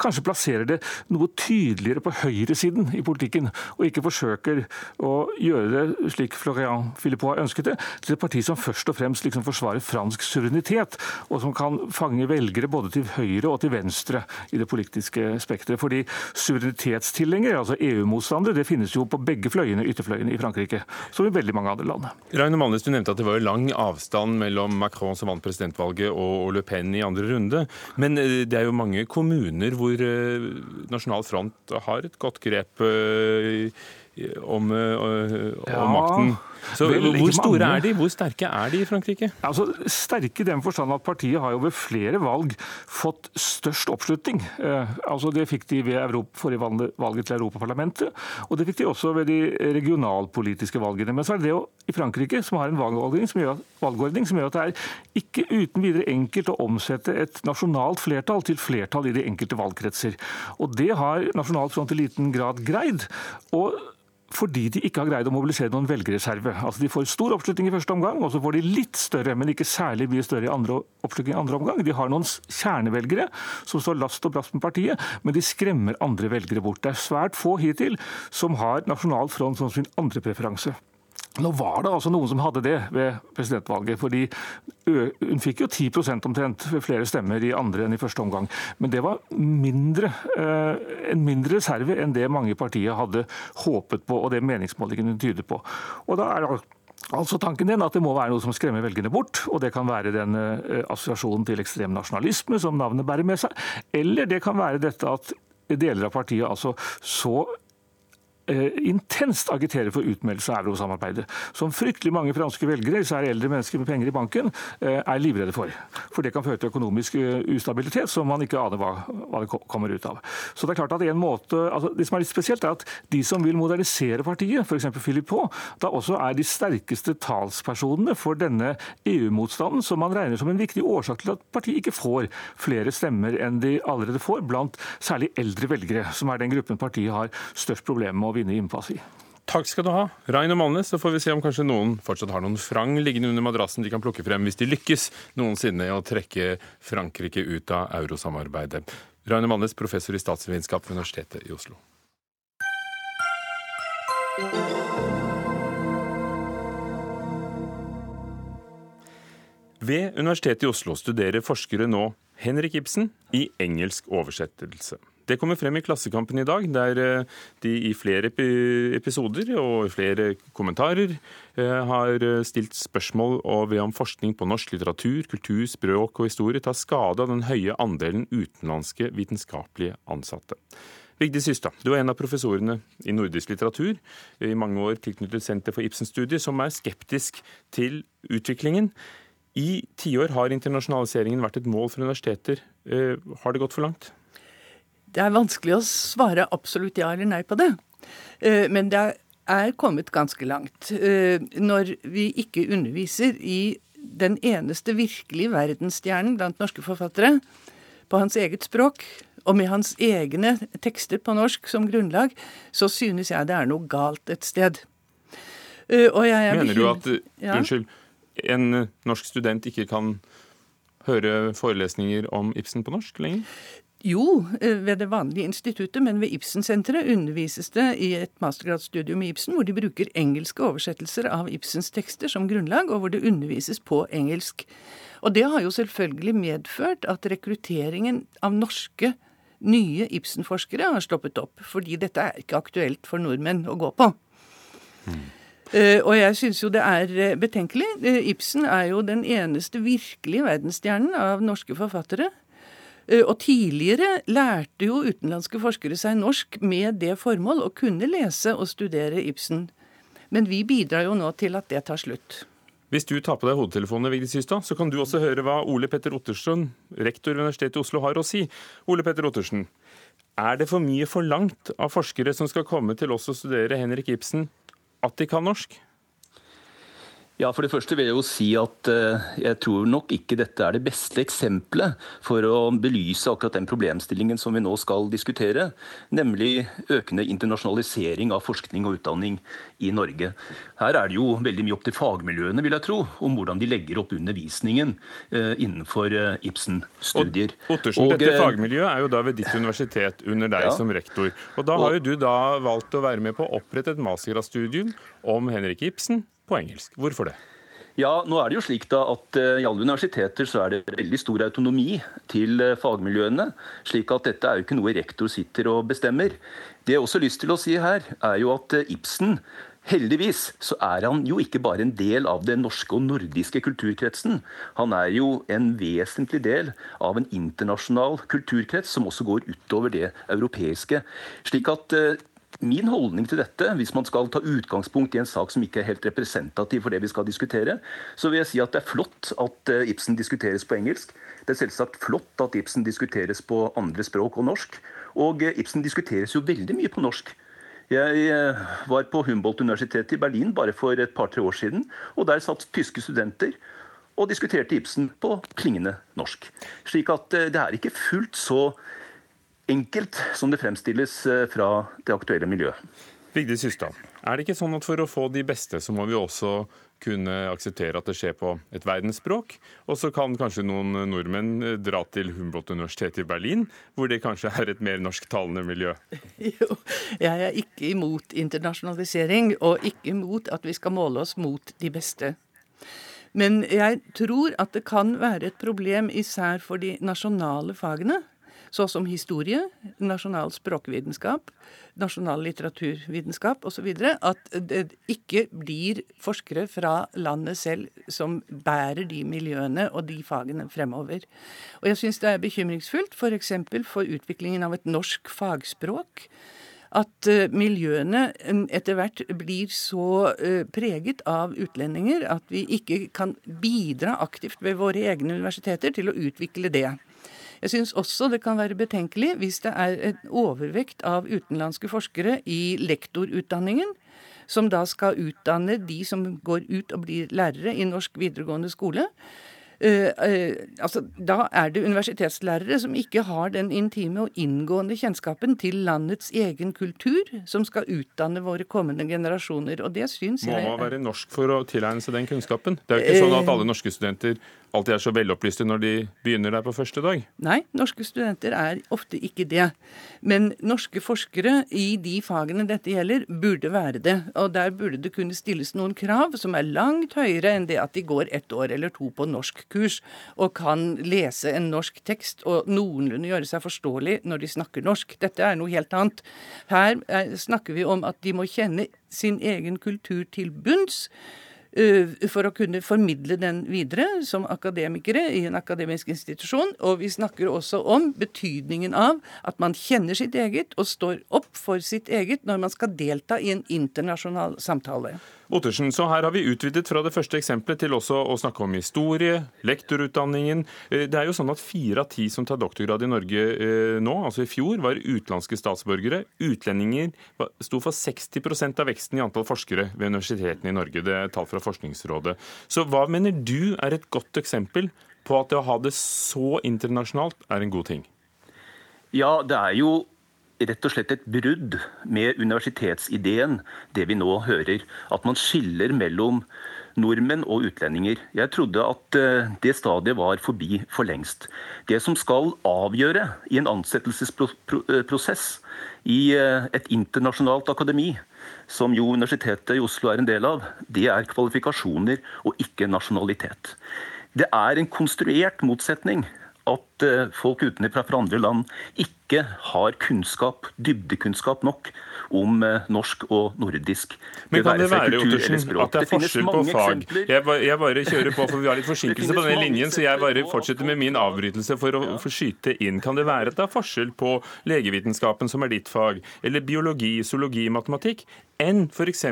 kanskje plasserer det noe tydeligere på høyresiden i politikken, og ikke forsøker å gjøre det slik Florian Philippot har ønsket det, til et parti som først og fremst liksom forsvarer fransk suverenitet, og som kan fange velgere både til høyre og til venstre i det politiske spekteret. Fordi suverenitetstilhengere, altså EU-motstandere, det finnes jo på begge fløyene, ytterfløyene i Frankrike, som i veldig mange andre land. Rainer Malnes, du nevnte at det var lang avstand mellom Macron som vant presidentvalget og Le Pen i andre runde, men eh, det er jo mange kommuner kommuner hvor eh, Nasjonal Front har et godt grep eh, om, eh, om ja. makten. Så Hvor store er de? Hvor sterke er de i Frankrike? Altså, sterke i den forstand at partiet har jo ved flere valg fått størst oppslutning. Eh, altså, det fikk de ved Europa, forrige valget til Europaparlamentet, og det fikk de også ved de regionalpolitiske valgene. Men så er det det i Frankrike som har en valgordning som, gjør, valgordning som gjør at det er ikke uten videre enkelt å omsette et nasjonalt flertall til flertall i de enkelte valgkretser. Og det har Nasjonal Front i liten grad greid. og fordi de ikke har greid å mobilisere noen velgerreserve. Altså De får stor oppslutning i første omgang, og så får de litt større, men ikke særlig mye større i andre oppslutning i andre omgang. De har noen kjernevelgere som står last og brast med partiet, men de skremmer andre velgere bort. Det er svært få hittil som har Nasjonal Front som sin andre preferanse. Nå var det altså noen som hadde det ved presidentvalget. fordi Hun fikk jo 10% omtrent flere stemmer i andre enn i første omgang. Men det var mindre, en mindre reserve enn det mange partier hadde håpet på, og det meningsmålingene tyder på. Og da er Altså tanken din at det må være noe som skremmer velgerne bort, og det kan være den assosiasjonen til ekstrem nasjonalisme som navnet bærer med seg, eller det kan være dette at deler av partiet altså så eh, intenst agiterer for utmeldelse av eurosamarbeidet. Som fryktelig mange franske velgere, især eldre mennesker med penger i banken, eh, er livredde for. For det kan føre til økonomisk eh, ustabilitet som man ikke aner hva, hva det kommer ut av. Så det er klart at en måte, altså Det som er litt spesielt, er at de som vil modernisere partiet, f.eks. Philippot, da også er de sterkeste talspersonene for denne EU-motstanden, som man regner som en viktig årsak til at partiet ikke får flere stemmer enn de allerede får, blant særlig eldre velgere, som er den gruppen partiet har størst problemer med vinne innpass i. Takk skal du ha, Rein og Malnes. Så får vi se om kanskje noen fortsatt har noen frang liggende under madrassen de kan plukke frem hvis de lykkes noensinne i å trekke Frankrike ut av eurosamarbeidet. Rain og Malnes, professor i statsvitenskap ved Universitetet i Oslo. Ved Universitetet i Oslo studerer forskere nå Henrik Ibsen i engelsk oversettelse. Det kommer frem i Klassekampen i dag, der eh, de i flere episoder og flere kommentarer eh, har eh, stilt spørsmål ved om forskning på norsk litteratur, kultur, språk og historie tar skade av den høye andelen utenlandske vitenskapelige ansatte. Vigdis Hystad, du er en av professorene i nordisk litteratur, i mange år tilknyttet Senter for Ibsen-studier, som er skeptisk til utviklingen. I tiår har internasjonaliseringen vært et mål for universiteter. Har det gått for langt? Det er vanskelig å svare absolutt ja eller nei på det. Eh, men det er kommet ganske langt. Eh, når vi ikke underviser i den eneste virkelige verdensstjernen blant norske forfattere på hans eget språk, og med hans egne tekster på norsk som grunnlag, så synes jeg det er noe galt et sted. Eh, Mener du at ja? unnskyld, en norsk student ikke kan høre forelesninger om Ibsen på norsk lenger? Jo, eh, ved det vanlige instituttet, men ved Ibsen-senteret undervises det i et mastergradsstudium i Ibsen, hvor de bruker engelske oversettelser av Ibsens tekster som grunnlag, og hvor det undervises på engelsk. Og det har jo selvfølgelig medført at rekrutteringen av norske nye Ibsen-forskere har stoppet opp, fordi dette er ikke aktuelt for nordmenn å gå på. Mm. Uh, og jeg syns jo det er uh, betenkelig. Uh, Ibsen er jo den eneste virkelige verdensstjernen av norske forfattere. Eh, og tidligere lærte jo utenlandske forskere seg norsk med det formål å kunne lese og studere Ibsen. Men vi bidrar jo nå til at det tar slutt. Hvis du tar på deg hodetelefonene, Vigdis Hystad, så kan du også høre hva Ole Petter Ottersen, rektor ved Universitetet i Oslo, har å si. Ole Petter Ottersen, er det for mye forlangt av forskere som skal komme til oss og studere Henrik Ibsen, at de kan norsk? Ja, For det første vil jeg jo si at uh, jeg tror nok ikke dette er det beste eksempelet for å belyse akkurat den problemstillingen som vi nå skal diskutere, nemlig økende internasjonalisering av forskning og utdanning i Norge. Her er det jo veldig mye opp til fagmiljøene, vil jeg tro, om hvordan de legger opp undervisningen uh, innenfor uh, Ibsen-studier. Ottersen, og, dette fagmiljøet er jo da ved ditt universitet under deg ja. som rektor. Og Da har jo du da valgt å være med på å opprette et mastergradsstudium om Henrik Ibsen på engelsk. Hvorfor det? Ja, nå er det jo slik da at uh, I alle universiteter så er det veldig stor autonomi til uh, fagmiljøene. slik at dette er jo ikke noe rektor sitter og bestemmer. Det jeg også har lyst til å si her, er jo at uh, Ibsen Heldigvis så er han jo ikke bare en del av den norske og nordiske kulturkretsen. Han er jo en vesentlig del av en internasjonal kulturkrets som også går utover det europeiske. Slik at Min holdning til dette, hvis man skal ta utgangspunkt i en sak som ikke er helt representativ for det vi skal diskutere, så vil jeg si at det er flott at eh, Ibsen diskuteres på engelsk. Det er selvsagt flott at Ibsen diskuteres på andre språk og norsk. Og eh, Ibsen diskuteres jo veldig mye på norsk. Jeg eh, var på Humboldt-universitetet i Berlin bare for et par-tre år siden, og der satt tyske studenter og diskuterte Ibsen på klingende norsk. Slik at det er ikke fullt så enkelt som det fremstilles eh, fra det aktuelle miljøet. Vigdis Hystad, er det ikke sånn at for å få de beste, så må vi også kunne akseptere at det skjer på et verdensspråk? Og så kan kanskje noen nordmenn eh, dra til Humboldt-universitetet i Berlin, hvor det kanskje er et mer norsktalende miljø? Jo, jeg er ikke imot internasjonalisering, og ikke imot at vi skal måle oss mot de beste. Men jeg tror at det kan være et problem især for de nasjonale fagene så som historie, nasjonal språkvitenskap, nasjonal litteraturvitenskap osv., at det ikke blir forskere fra landet selv som bærer de miljøene og de fagene fremover. Og jeg syns det er bekymringsfullt f.eks. For, for utviklingen av et norsk fagspråk at uh, miljøene etter hvert blir så uh, preget av utlendinger at vi ikke kan bidra aktivt ved våre egne universiteter til å utvikle det. Jeg syns også det kan være betenkelig hvis det er en overvekt av utenlandske forskere i lektorutdanningen, som da skal utdanne de som går ut og blir lærere i norsk videregående skole. Uh, uh, altså, da er det universitetslærere som ikke har den intime og inngående kjennskapen til landets egen kultur, som skal utdanne våre kommende generasjoner. Og det syns jeg Må man være norsk for å tilegne seg den kunnskapen? Det er jo ikke sånn at alle norske studenter alltid er så velopplyste når de begynner der på første dag? Nei, norske studenter er ofte ikke det. Men norske forskere i de fagene dette gjelder, burde være det. Og der burde det kunne stilles noen krav som er langt høyere enn det at de går ett år eller to på norskkurs og kan lese en norsk tekst og noenlunde gjøre seg forståelig når de snakker norsk. Dette er noe helt annet. Her snakker vi om at de må kjenne sin egen kultur til bunns. Eh, for å kunne formidle den videre som akademikere i en akademisk institusjon. Og vi snakker også om betydningen av at man kjenner sitt eget og står opp for sitt eget når man skal delta i en internasjonal samtale. Ottersen, så her har vi utvidet fra det første eksempelet til også å snakke om historie, lektorutdanningen. Eh, det er jo sånn at Fire av ti som tar doktorgrad i Norge eh, nå, altså i fjor, var utenlandske statsborgere. Utlendinger sto for 60% av veksten i antall forskere ved universitetene i Norge. Det er tall fra Forskningsrådet. Så hva mener du er et godt eksempel på at det å ha det så internasjonalt er en god ting? Ja, det er jo rett og slett et brudd med universitetsideen, det vi nå hører. At man skiller mellom nordmenn og utlendinger. Jeg trodde at eh, det stadiet var forbi for lengst. Det som skal avgjøre i en ansettelsesprosess i eh, et internasjonalt akademi, som jo Universitetet i Oslo er en del av, det er kvalifikasjoner og ikke nasjonalitet. Det er en konstruert motsetning at eh, folk utenfra fra andre land ikke har kunnskap, dybdekunnskap nok om eh, norsk og nordisk. Men kan det være Ottersen, at det er forskjell på fag? Jeg bare, jeg bare, kjører på, for vi har litt forsinkelse på denne linjen, så jeg bare fortsetter med min avbrytelse for å få skyte inn. Kan det være at det er forskjell på legevitenskapen, som er ditt fag, eller biologi, zoologi, matematikk, enn f.eks.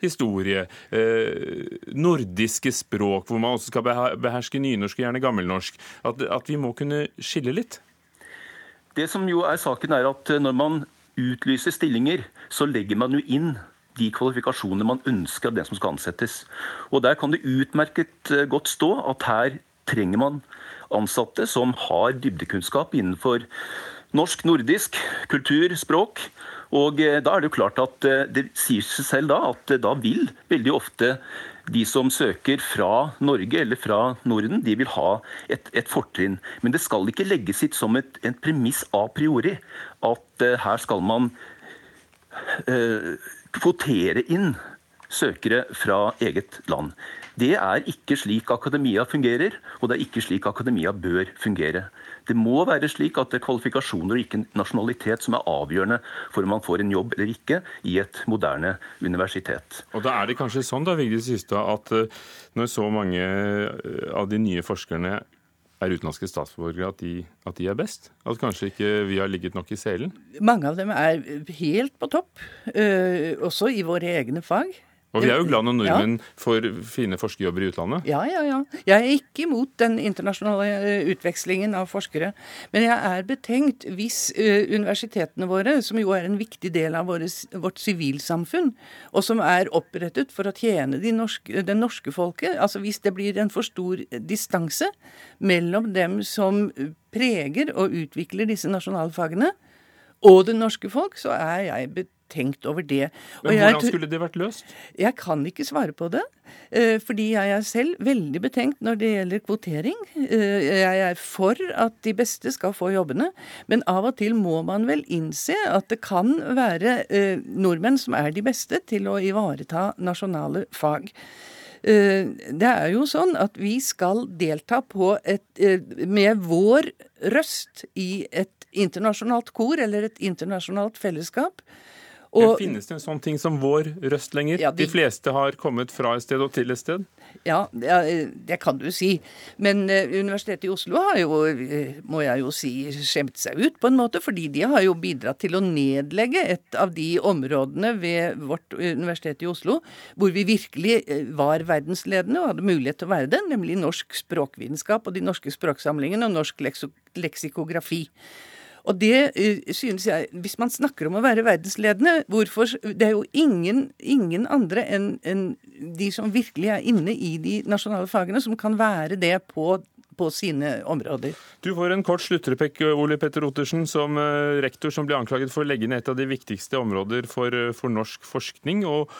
historie, eh, nordiske språk, hvor man også skal beherske nynorsk og gjerne gammelnorsk. At, at vi må kunne skille litt? Det som jo er saken er at eh, Når man utlyser stillinger, så legger man jo inn de kvalifikasjonene man ønsker av den som skal ansettes. Og Der kan det utmerket eh, godt stå at her trenger man ansatte som har dybdekunnskap innenfor norsk, nordisk, kultur, språk. Og eh, da er det jo klart at eh, det sier seg selv da at eh, da vil veldig ofte de som søker fra Norge eller fra Norden, de vil ha et, et fortrinn. Men det skal ikke legges hit som et, en premiss a priori at uh, her skal man uh, kvotere inn søkere fra eget land. Det er ikke slik akademia fungerer, og det er ikke slik akademia bør fungere. Det må være slik at det er kvalifikasjoner og ikke nasjonalitet som er avgjørende for om man får en jobb eller ikke i et moderne universitet. Og Da er det kanskje sånn da, Vigdis Hystad, at eh, når så mange eh, av de nye forskerne er utenlandske statsborgere, at de, at de, er best? At kanskje ikke vi har ligget nok i selen? Mange av dem er helt på topp, uh, også i våre egne fag. Og vi er jo glad når nordmenn ja. får fine forskerjobber i utlandet. Ja, ja, ja. Jeg er ikke imot den internasjonale eh, utvekslingen av forskere. Men jeg er betenkt hvis uh, universitetene våre, som jo er en viktig del av våre, vårt sivilsamfunn, og som er opprettet for å tjene de norske, den norske folket, altså hvis det blir en for stor distanse mellom dem som preger og utvikler disse nasjonalfagene, og det norske folk, så er jeg betenkt tenkt over det. Men Hvordan jeg, skulle det vært løst? Jeg kan ikke svare på det. Eh, fordi jeg er selv veldig betenkt når det gjelder kvotering. Eh, jeg er for at de beste skal få jobbene, men av og til må man vel innse at det kan være eh, nordmenn som er de beste til å ivareta nasjonale fag. Det er jo sånn at vi skal delta på et, med vår røst i et internasjonalt kor eller et internasjonalt fellesskap. Og, finnes det en sånn ting som vår røst lenger? Ja, de, de, fleste har kommet fra et sted og til et sted? Ja, det kan du si. Men uh, Universitetet i Oslo har jo, uh, må jeg jo si, skjemt seg ut på en måte. Fordi de har jo bidratt til å nedlegge et av de områdene ved vårt universitet i Oslo hvor vi virkelig uh, var verdensledende og hadde mulighet til å være det, nemlig norsk språkvitenskap og de norske språksamlingene og norsk leksikografi. Og det uh, synes jeg Hvis man snakker om å være verdensledende, hvorfor Det er jo ingen, ingen andre enn en de som virkelig er inne i de nasjonale fagene, som kan være det på på sine områder. Du får en kort sluttrepekk, Ole Petter Ottersen, som uh, rektor som ble anklaget for å legge ned et av de viktigste områder for, uh, for norsk forskning, og,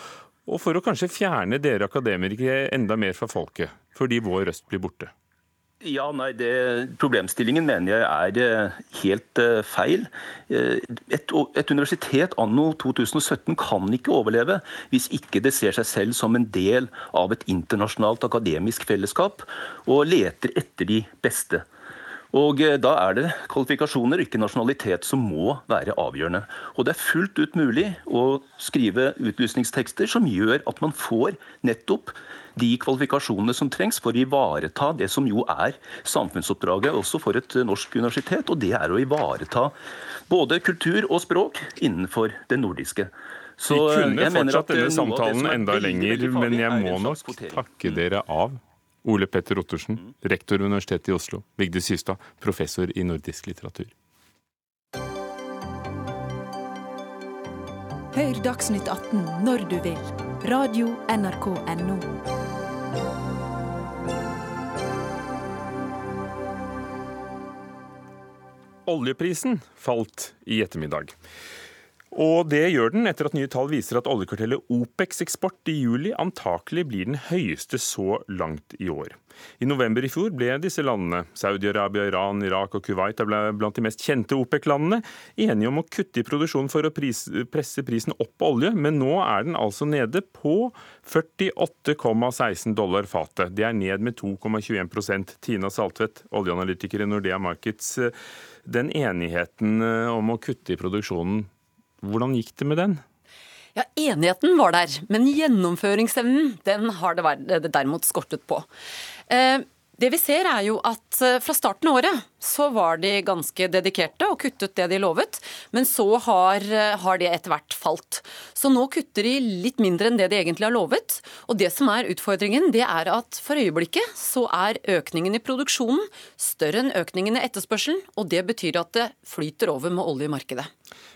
og for å kanskje fjerne dere akademikere enda mer fra folket, fordi vår røst blir borte. Ja, nei, det, Problemstillingen mener jeg er eh, helt uh, feil. Eh, et, et, universitet anno 2017 kan ikke overleve hvis ikke det ser seg selv som en del av et internasjonalt akademisk fellesskap og leter etter de beste. Og Da er det kvalifikasjoner, ikke nasjonalitet, som må være avgjørende. Og Det er fullt ut mulig å skrive utlysningstekster som gjør at man får nettopp de kvalifikasjonene som trengs for å ivareta det som jo er samfunnsoppdraget også for et norsk universitet, og det er å ivareta både kultur og språk innenfor det nordiske. Så Vi kunne fortsatt denne samtalen enda lenger, men jeg må nok takke dere av. Ole Petter Ottersen, rektor ved Universitetet i Oslo. Vigdis Systad, professor i nordisk litteratur. Hør Dagsnytt 18 når du vil. Radio NRK Radio.nrk.no. Oljeprisen falt i ettermiddag. Og det gjør den etter at nye tall viser at oljekartellet OPEX eksport i juli antakelig blir den høyeste så langt i år. I november i fjor ble disse landene, Saudi-Arabia, Iran, Irak og Kuwait, blant de mest kjente OPEC-landene, enige om å kutte i produksjonen for å pris, presse prisen opp på olje, men nå er den altså nede på 48,16 dollar fatet. Det er ned med 2,21% Tina Saltvedt, oljeanalytiker i Nordea Markets. Den enigheten eh, om å kutte i produksjonen, hvordan gikk det med den? Ja, Enigheten var der, men gjennomføringsevnen den har det derimot skortet på. Eh, det vi ser er jo at eh, Fra starten av året så var de ganske dedikerte og kuttet det de lovet, men så har, eh, har det etter hvert falt. Så nå kutter de litt mindre enn det de egentlig har lovet. Og det som er utfordringen, det er at for øyeblikket så er økningen i produksjonen større enn økningen i etterspørselen, og det betyr at det flyter over med olje i markedet.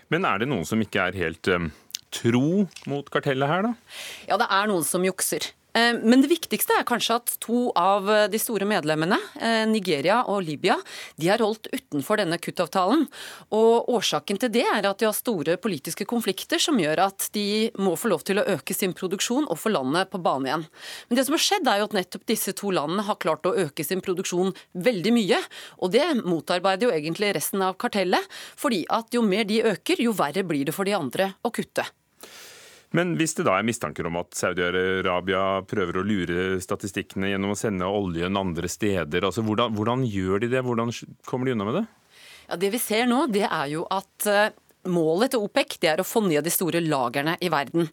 Men er det noen som ikke er helt um tro mot kartellet her, da? Ja, det er noen som jukser. Eh, men det viktigste er kanskje at to av de store medlemmene, eh, Nigeria og Libya, de er holdt utenfor denne kuttavtalen. Og Årsaken til det er at de har store politiske konflikter som gjør at de må få lov til å øke sin produksjon og få landet på bane igjen. Men det som har skjedd er jo at nettopp disse to landene har klart å øke sin produksjon veldig mye. Og det motarbeider jo egentlig resten av kartellet, fordi at jo mer de øker, jo verre blir det for de andre å kutte. Men hvis det da er mistanker om at Saudi-Arabia prøver å lure statistikkene gjennom å sende oljen andre steder, altså hvordan, hvordan gjør de det? Hvordan kommer de unna med det? Ja, Det vi ser nå, det er jo at eh, Målet til OPEC er å få ned de store lagrene i verden.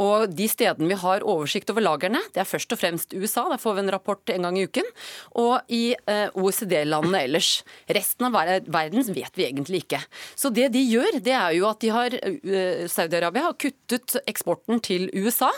Og De stedene vi har oversikt over lagrene, det er først og fremst USA. Der får vi en rapport en gang i uken. Og i eh, OECD-landene ellers. Resten av verden vet vi egentlig ikke. Så det de gjør, det er jo at de har uh, Saudi-Arabia har kuttet eksporten til USA.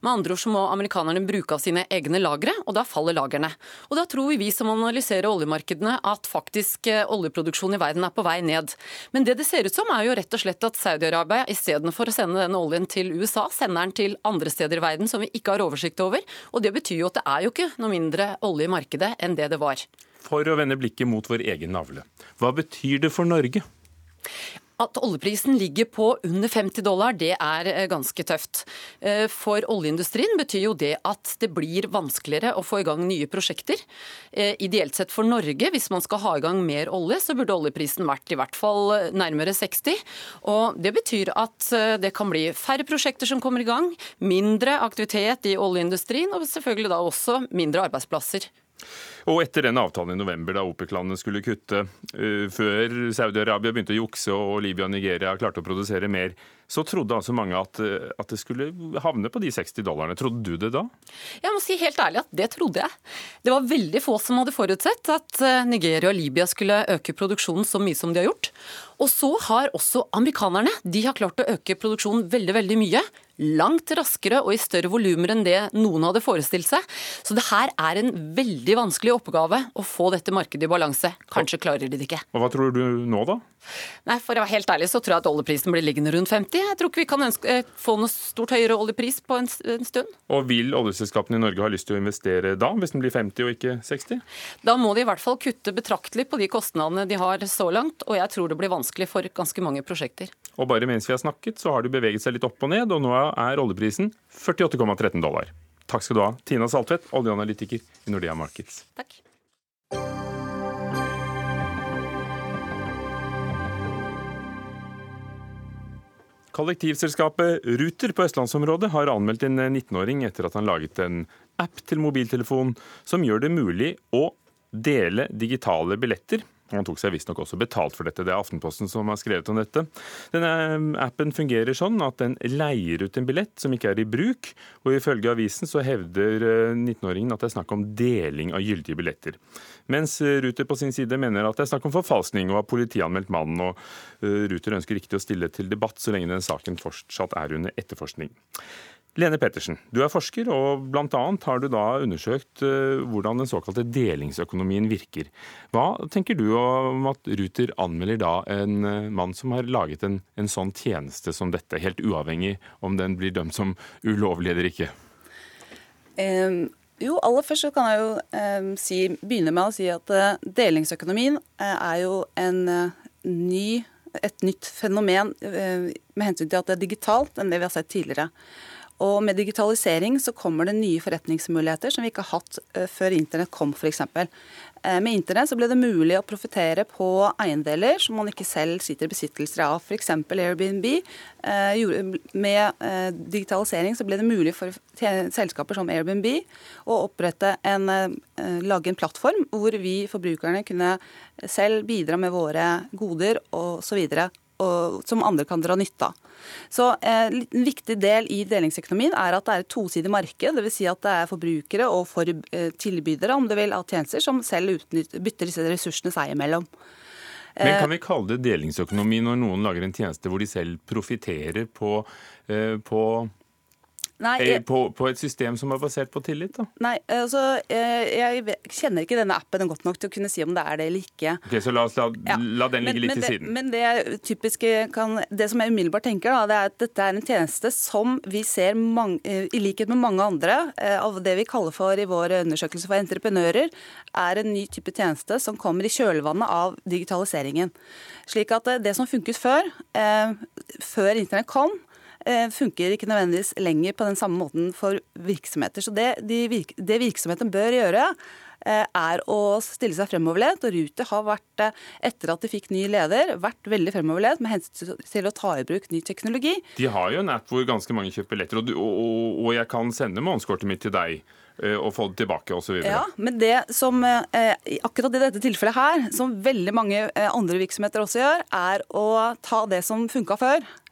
Med andre ord så må amerikanerne bruke av sine egne lagre, og da faller lagrene. Og da tror vi som analyserer oljemarkedene at faktisk uh, oljeproduksjonen i verden er på vei ned. Men det det ser ut som, er jo rett rett og slett at Saudi-Arabia istedenfor å sende denne oljen til USA, sender den til andre steder i verden som vi ikke har oversikt over. Og det betyr jo at det er jo ikke noe mindre olje i markedet enn det det var. For å vende blikket mot vår egen navle, hva betyr det for Norge? At oljeprisen ligger på under 50 dollar, det er eh, ganske tøft. Eh, for oljeindustrien betyr jo det at det blir vanskeligere å få i gang nye prosjekter. Eh, ideelt sett for Norge, hvis man skal ha i gang mer olje, så burde oljeprisen vært i hvert fall nærmere 60. Og det betyr at det kan bli færre prosjekter som kommer i gang, mindre aktivitet i oljeindustrien, og selvfølgelig da også mindre arbeidsplasser. Og etter den avtalen i november, da OPEC-landene skulle kutte, uh, før Saudi-Arabia begynte å jukse og Libya og Nigeria klarte å produsere mer, så trodde altså mange at, uh, at, det skulle havne på de 60 dollarene. Trodde du det da? Jeg må si helt ærlig at det trodde jeg. Det var veldig få som hadde forutsett at uh, Nigeria og Libya skulle øke produksjonen så mye som de har gjort. Og så har også amerikanerne de har klart å øke produksjonen veldig, veldig mye langt raskere og i større volumer enn det noen hadde forestilt seg. Så det her er en veldig vanskelig oppgave å få dette markedet i balanse. Kanskje klarer de det ikke. Og Hva tror du nå, da? Nei, For å være helt ærlig så tror jeg at oljeprisen blir liggende rundt 50. Jeg tror ikke vi kan ønske, eh, få noe stort høyere oljepris på en, en stund. Og Vil oljeselskapene i Norge ha lyst til å investere da, hvis den blir 50 og ikke 60? Da må de i hvert fall kutte betraktelig på de kostnadene de har så langt, og jeg tror det blir vanskelig for ganske mange prosjekter. Og bare mens vi har snakket, så har det beveget seg litt opp og ned, og nå er oljeprisen 48,13 dollar. Takk skal du ha, Tina Saltvedt, oljeanalytiker i Nordea Markets. Takk. Kollektivselskapet Ruter på østlandsområdet har anmeldt en 19-åring etter at han laget en app til mobiltelefon som gjør det mulig å dele digitale billetter han tok seg visstnok også betalt for dette. Det er Aftenposten som har skrevet om dette. Denne appen fungerer sånn at den leier ut en billett som ikke er i bruk, og ifølge avisen så hevder 19-åringen at det er snakk om deling av gyldige billetter. Mens Ruter på sin side mener at det er snakk om forfalskning og har politianmeldt mannen. og eh, Ruter ønsker ikke å stille til debatt så lenge den saken fortsatt er under etterforskning. Lene Pettersen, du er forsker, og bl.a. har du da undersøkt eh, hvordan den såkalte delingsøkonomien virker. Hva tenker du om at Ruter anmelder da en eh, mann som har laget en, en sånn tjeneste som dette, helt uavhengig om den blir dømt som ulovlig eller ikke? Um jo, aller først så kan jeg jo eh, si, begynne med å si at eh, delingsøkonomien eh, er jo en ny, et nytt fenomen med hensyn til at det er digitalt enn det vi har sett tidligere. Og med digitalisering så kommer det nye forretningsmuligheter som vi ikke har hatt eh, før internett kom, f.eks. Eh, med internett så ble det mulig å profitere på eiendeler som man ikke selv sitter i besittelse av, f.eks. Airbnb. Eh, med digitalisering så ble det mulig for selskaper som Airbnb å opprette en, lage en plattform hvor vi forbrukerne kunne selv bidra med våre goder osv og, som andre kan dra nytte av. Så eh, En viktig del i delingsøkonomien er at det er et tosidig marked. Dvs. Si at det er forbrukere og for, eh, tilbydere om det vil, av tjenester som selv utnytter, bytter disse ressursene seg imellom. Men Kan eh, vi kalle det delingsøkonomi når noen lager en tjeneste hvor de selv profitterer på, eh, på Nei, eh, jeg, på, på, et system som er basert på tillit? da? Nei, altså, jeg, jeg, kjenner ikke denne appen godt nok til å kunne si om det er det eller ikke. Ok, Så la, la, ja. la den ligge men, litt men til det, siden. Men det typiske kan, det som jeg umiddelbart tenker, da, det er at dette er en tjeneste som vi ser, mange, eh, i likhet med mange andre, eh, av det vi kaller for i vår undersøkelse for entreprenører, er en ny type tjeneste som kommer i kjølvannet av digitaliseringen. Slik at det som funket før, før internett kom, Eh, funker ikke nødvendigvis lenger på den samme måten for virksomheter. Så det, de virk, det virksomheten bør gjøre, eh, er å stille seg fremoverlent. Og Ruter har vært, eh, etter at de fikk ny leder, vært veldig fremoverlent med hensyn til å ta i bruk ny teknologi. De har jo en app hvor ganske mange kjøper billetter, og, og, og jeg kan sende månedskortet mitt til deg og få det tilbake osv. Ja, men det som akkurat i dette tilfellet her, som veldig mange andre virksomheter også gjør, er å ta det som funka før, Eh,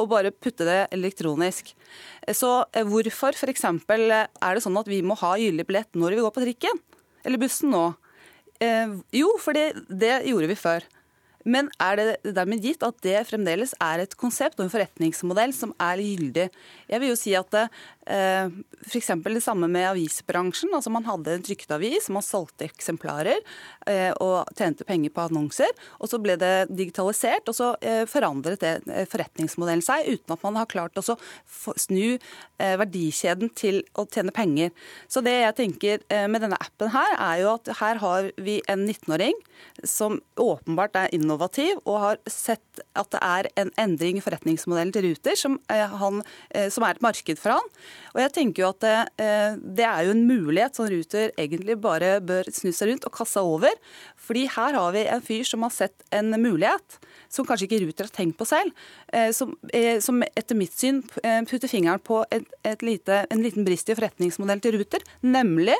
og bare putte det elektronisk. Så eh, hvorfor f.eks. er det sånn at vi må ha gyldig billett når vi går på trikken eller bussen nå? Eh, jo, for det, gjorde vi før. Men er det dermed gitt at det fremdeles er et konsept og en forretningsmodell som er gyldig? Jeg vil jo si at eh, F.eks. det samme med avisbransjen. altså Man hadde en trykket avis, man solgte eksemplarer eh, og tjente penger på annonser. og Så ble det digitalisert, og så eh, forandret det forretningsmodellen seg uten at man har klart å snu verdikjeden til å tjene penger. Så det jeg tenker med denne appen her, er jo at her har vi en 19-åring som åpenbart er innovativ og har sett at det er en endring i forretningsmodellen til Ruter som, eh, han, eh, som er et marked for han. Og jeg tenker jo at det, eh, det er jo en mulighet som Ruter egentlig bare bør snu seg rundt og kaste over. Fordi her har vi en fyr som har sett en mulighet som kanskje ikke Ruter har tenkt på selv, eh, som, eh, som etter mitt syn putter fingeren på et, et lite, en liten brist i forretningsmodell til Ruter, nemlig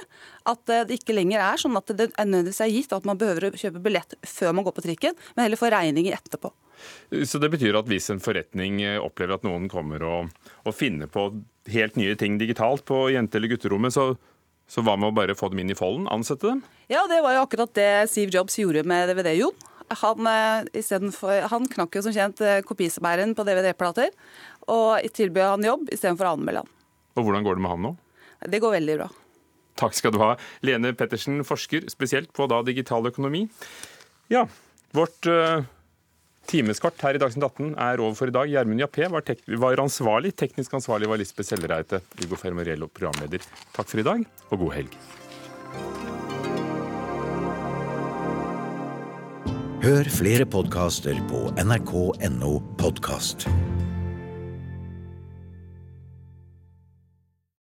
at det ikke lenger er sånn at det er nødvendigvis er gitt at man behøver å kjøpe billett før man går på trikken, men heller får regninger etterpå. Så det betyr at hvis en forretning opplever at noen kommer og, og finner på helt nye ting digitalt på jente- eller gutterommet, så, så hva med å bare få dem inn i folden? Ansette dem? Ja, det var jo akkurat det Steve Jobs gjorde med DVD-Jon. Han, for, han, knakk jo som kjent kopisebæreren på DVD-plater, og tilbød han jobb istedenfor å anmelde han. Og Hvordan går det med han nå? Det går veldig bra. Takk skal du ha. Lene Pettersen, forsker spesielt på da digital økonomi. Ja, vårt uh, timeskort her i Dagsnytt 18 er over for i dag. Gjermund Jappé var, var, ansvarlig. Teknisk ansvarlig var Lisbeth Sellereite. Hugo Fermariello, programleder. Takk for i dag, og god helg. Hør flere podkaster på nrk.no podkast.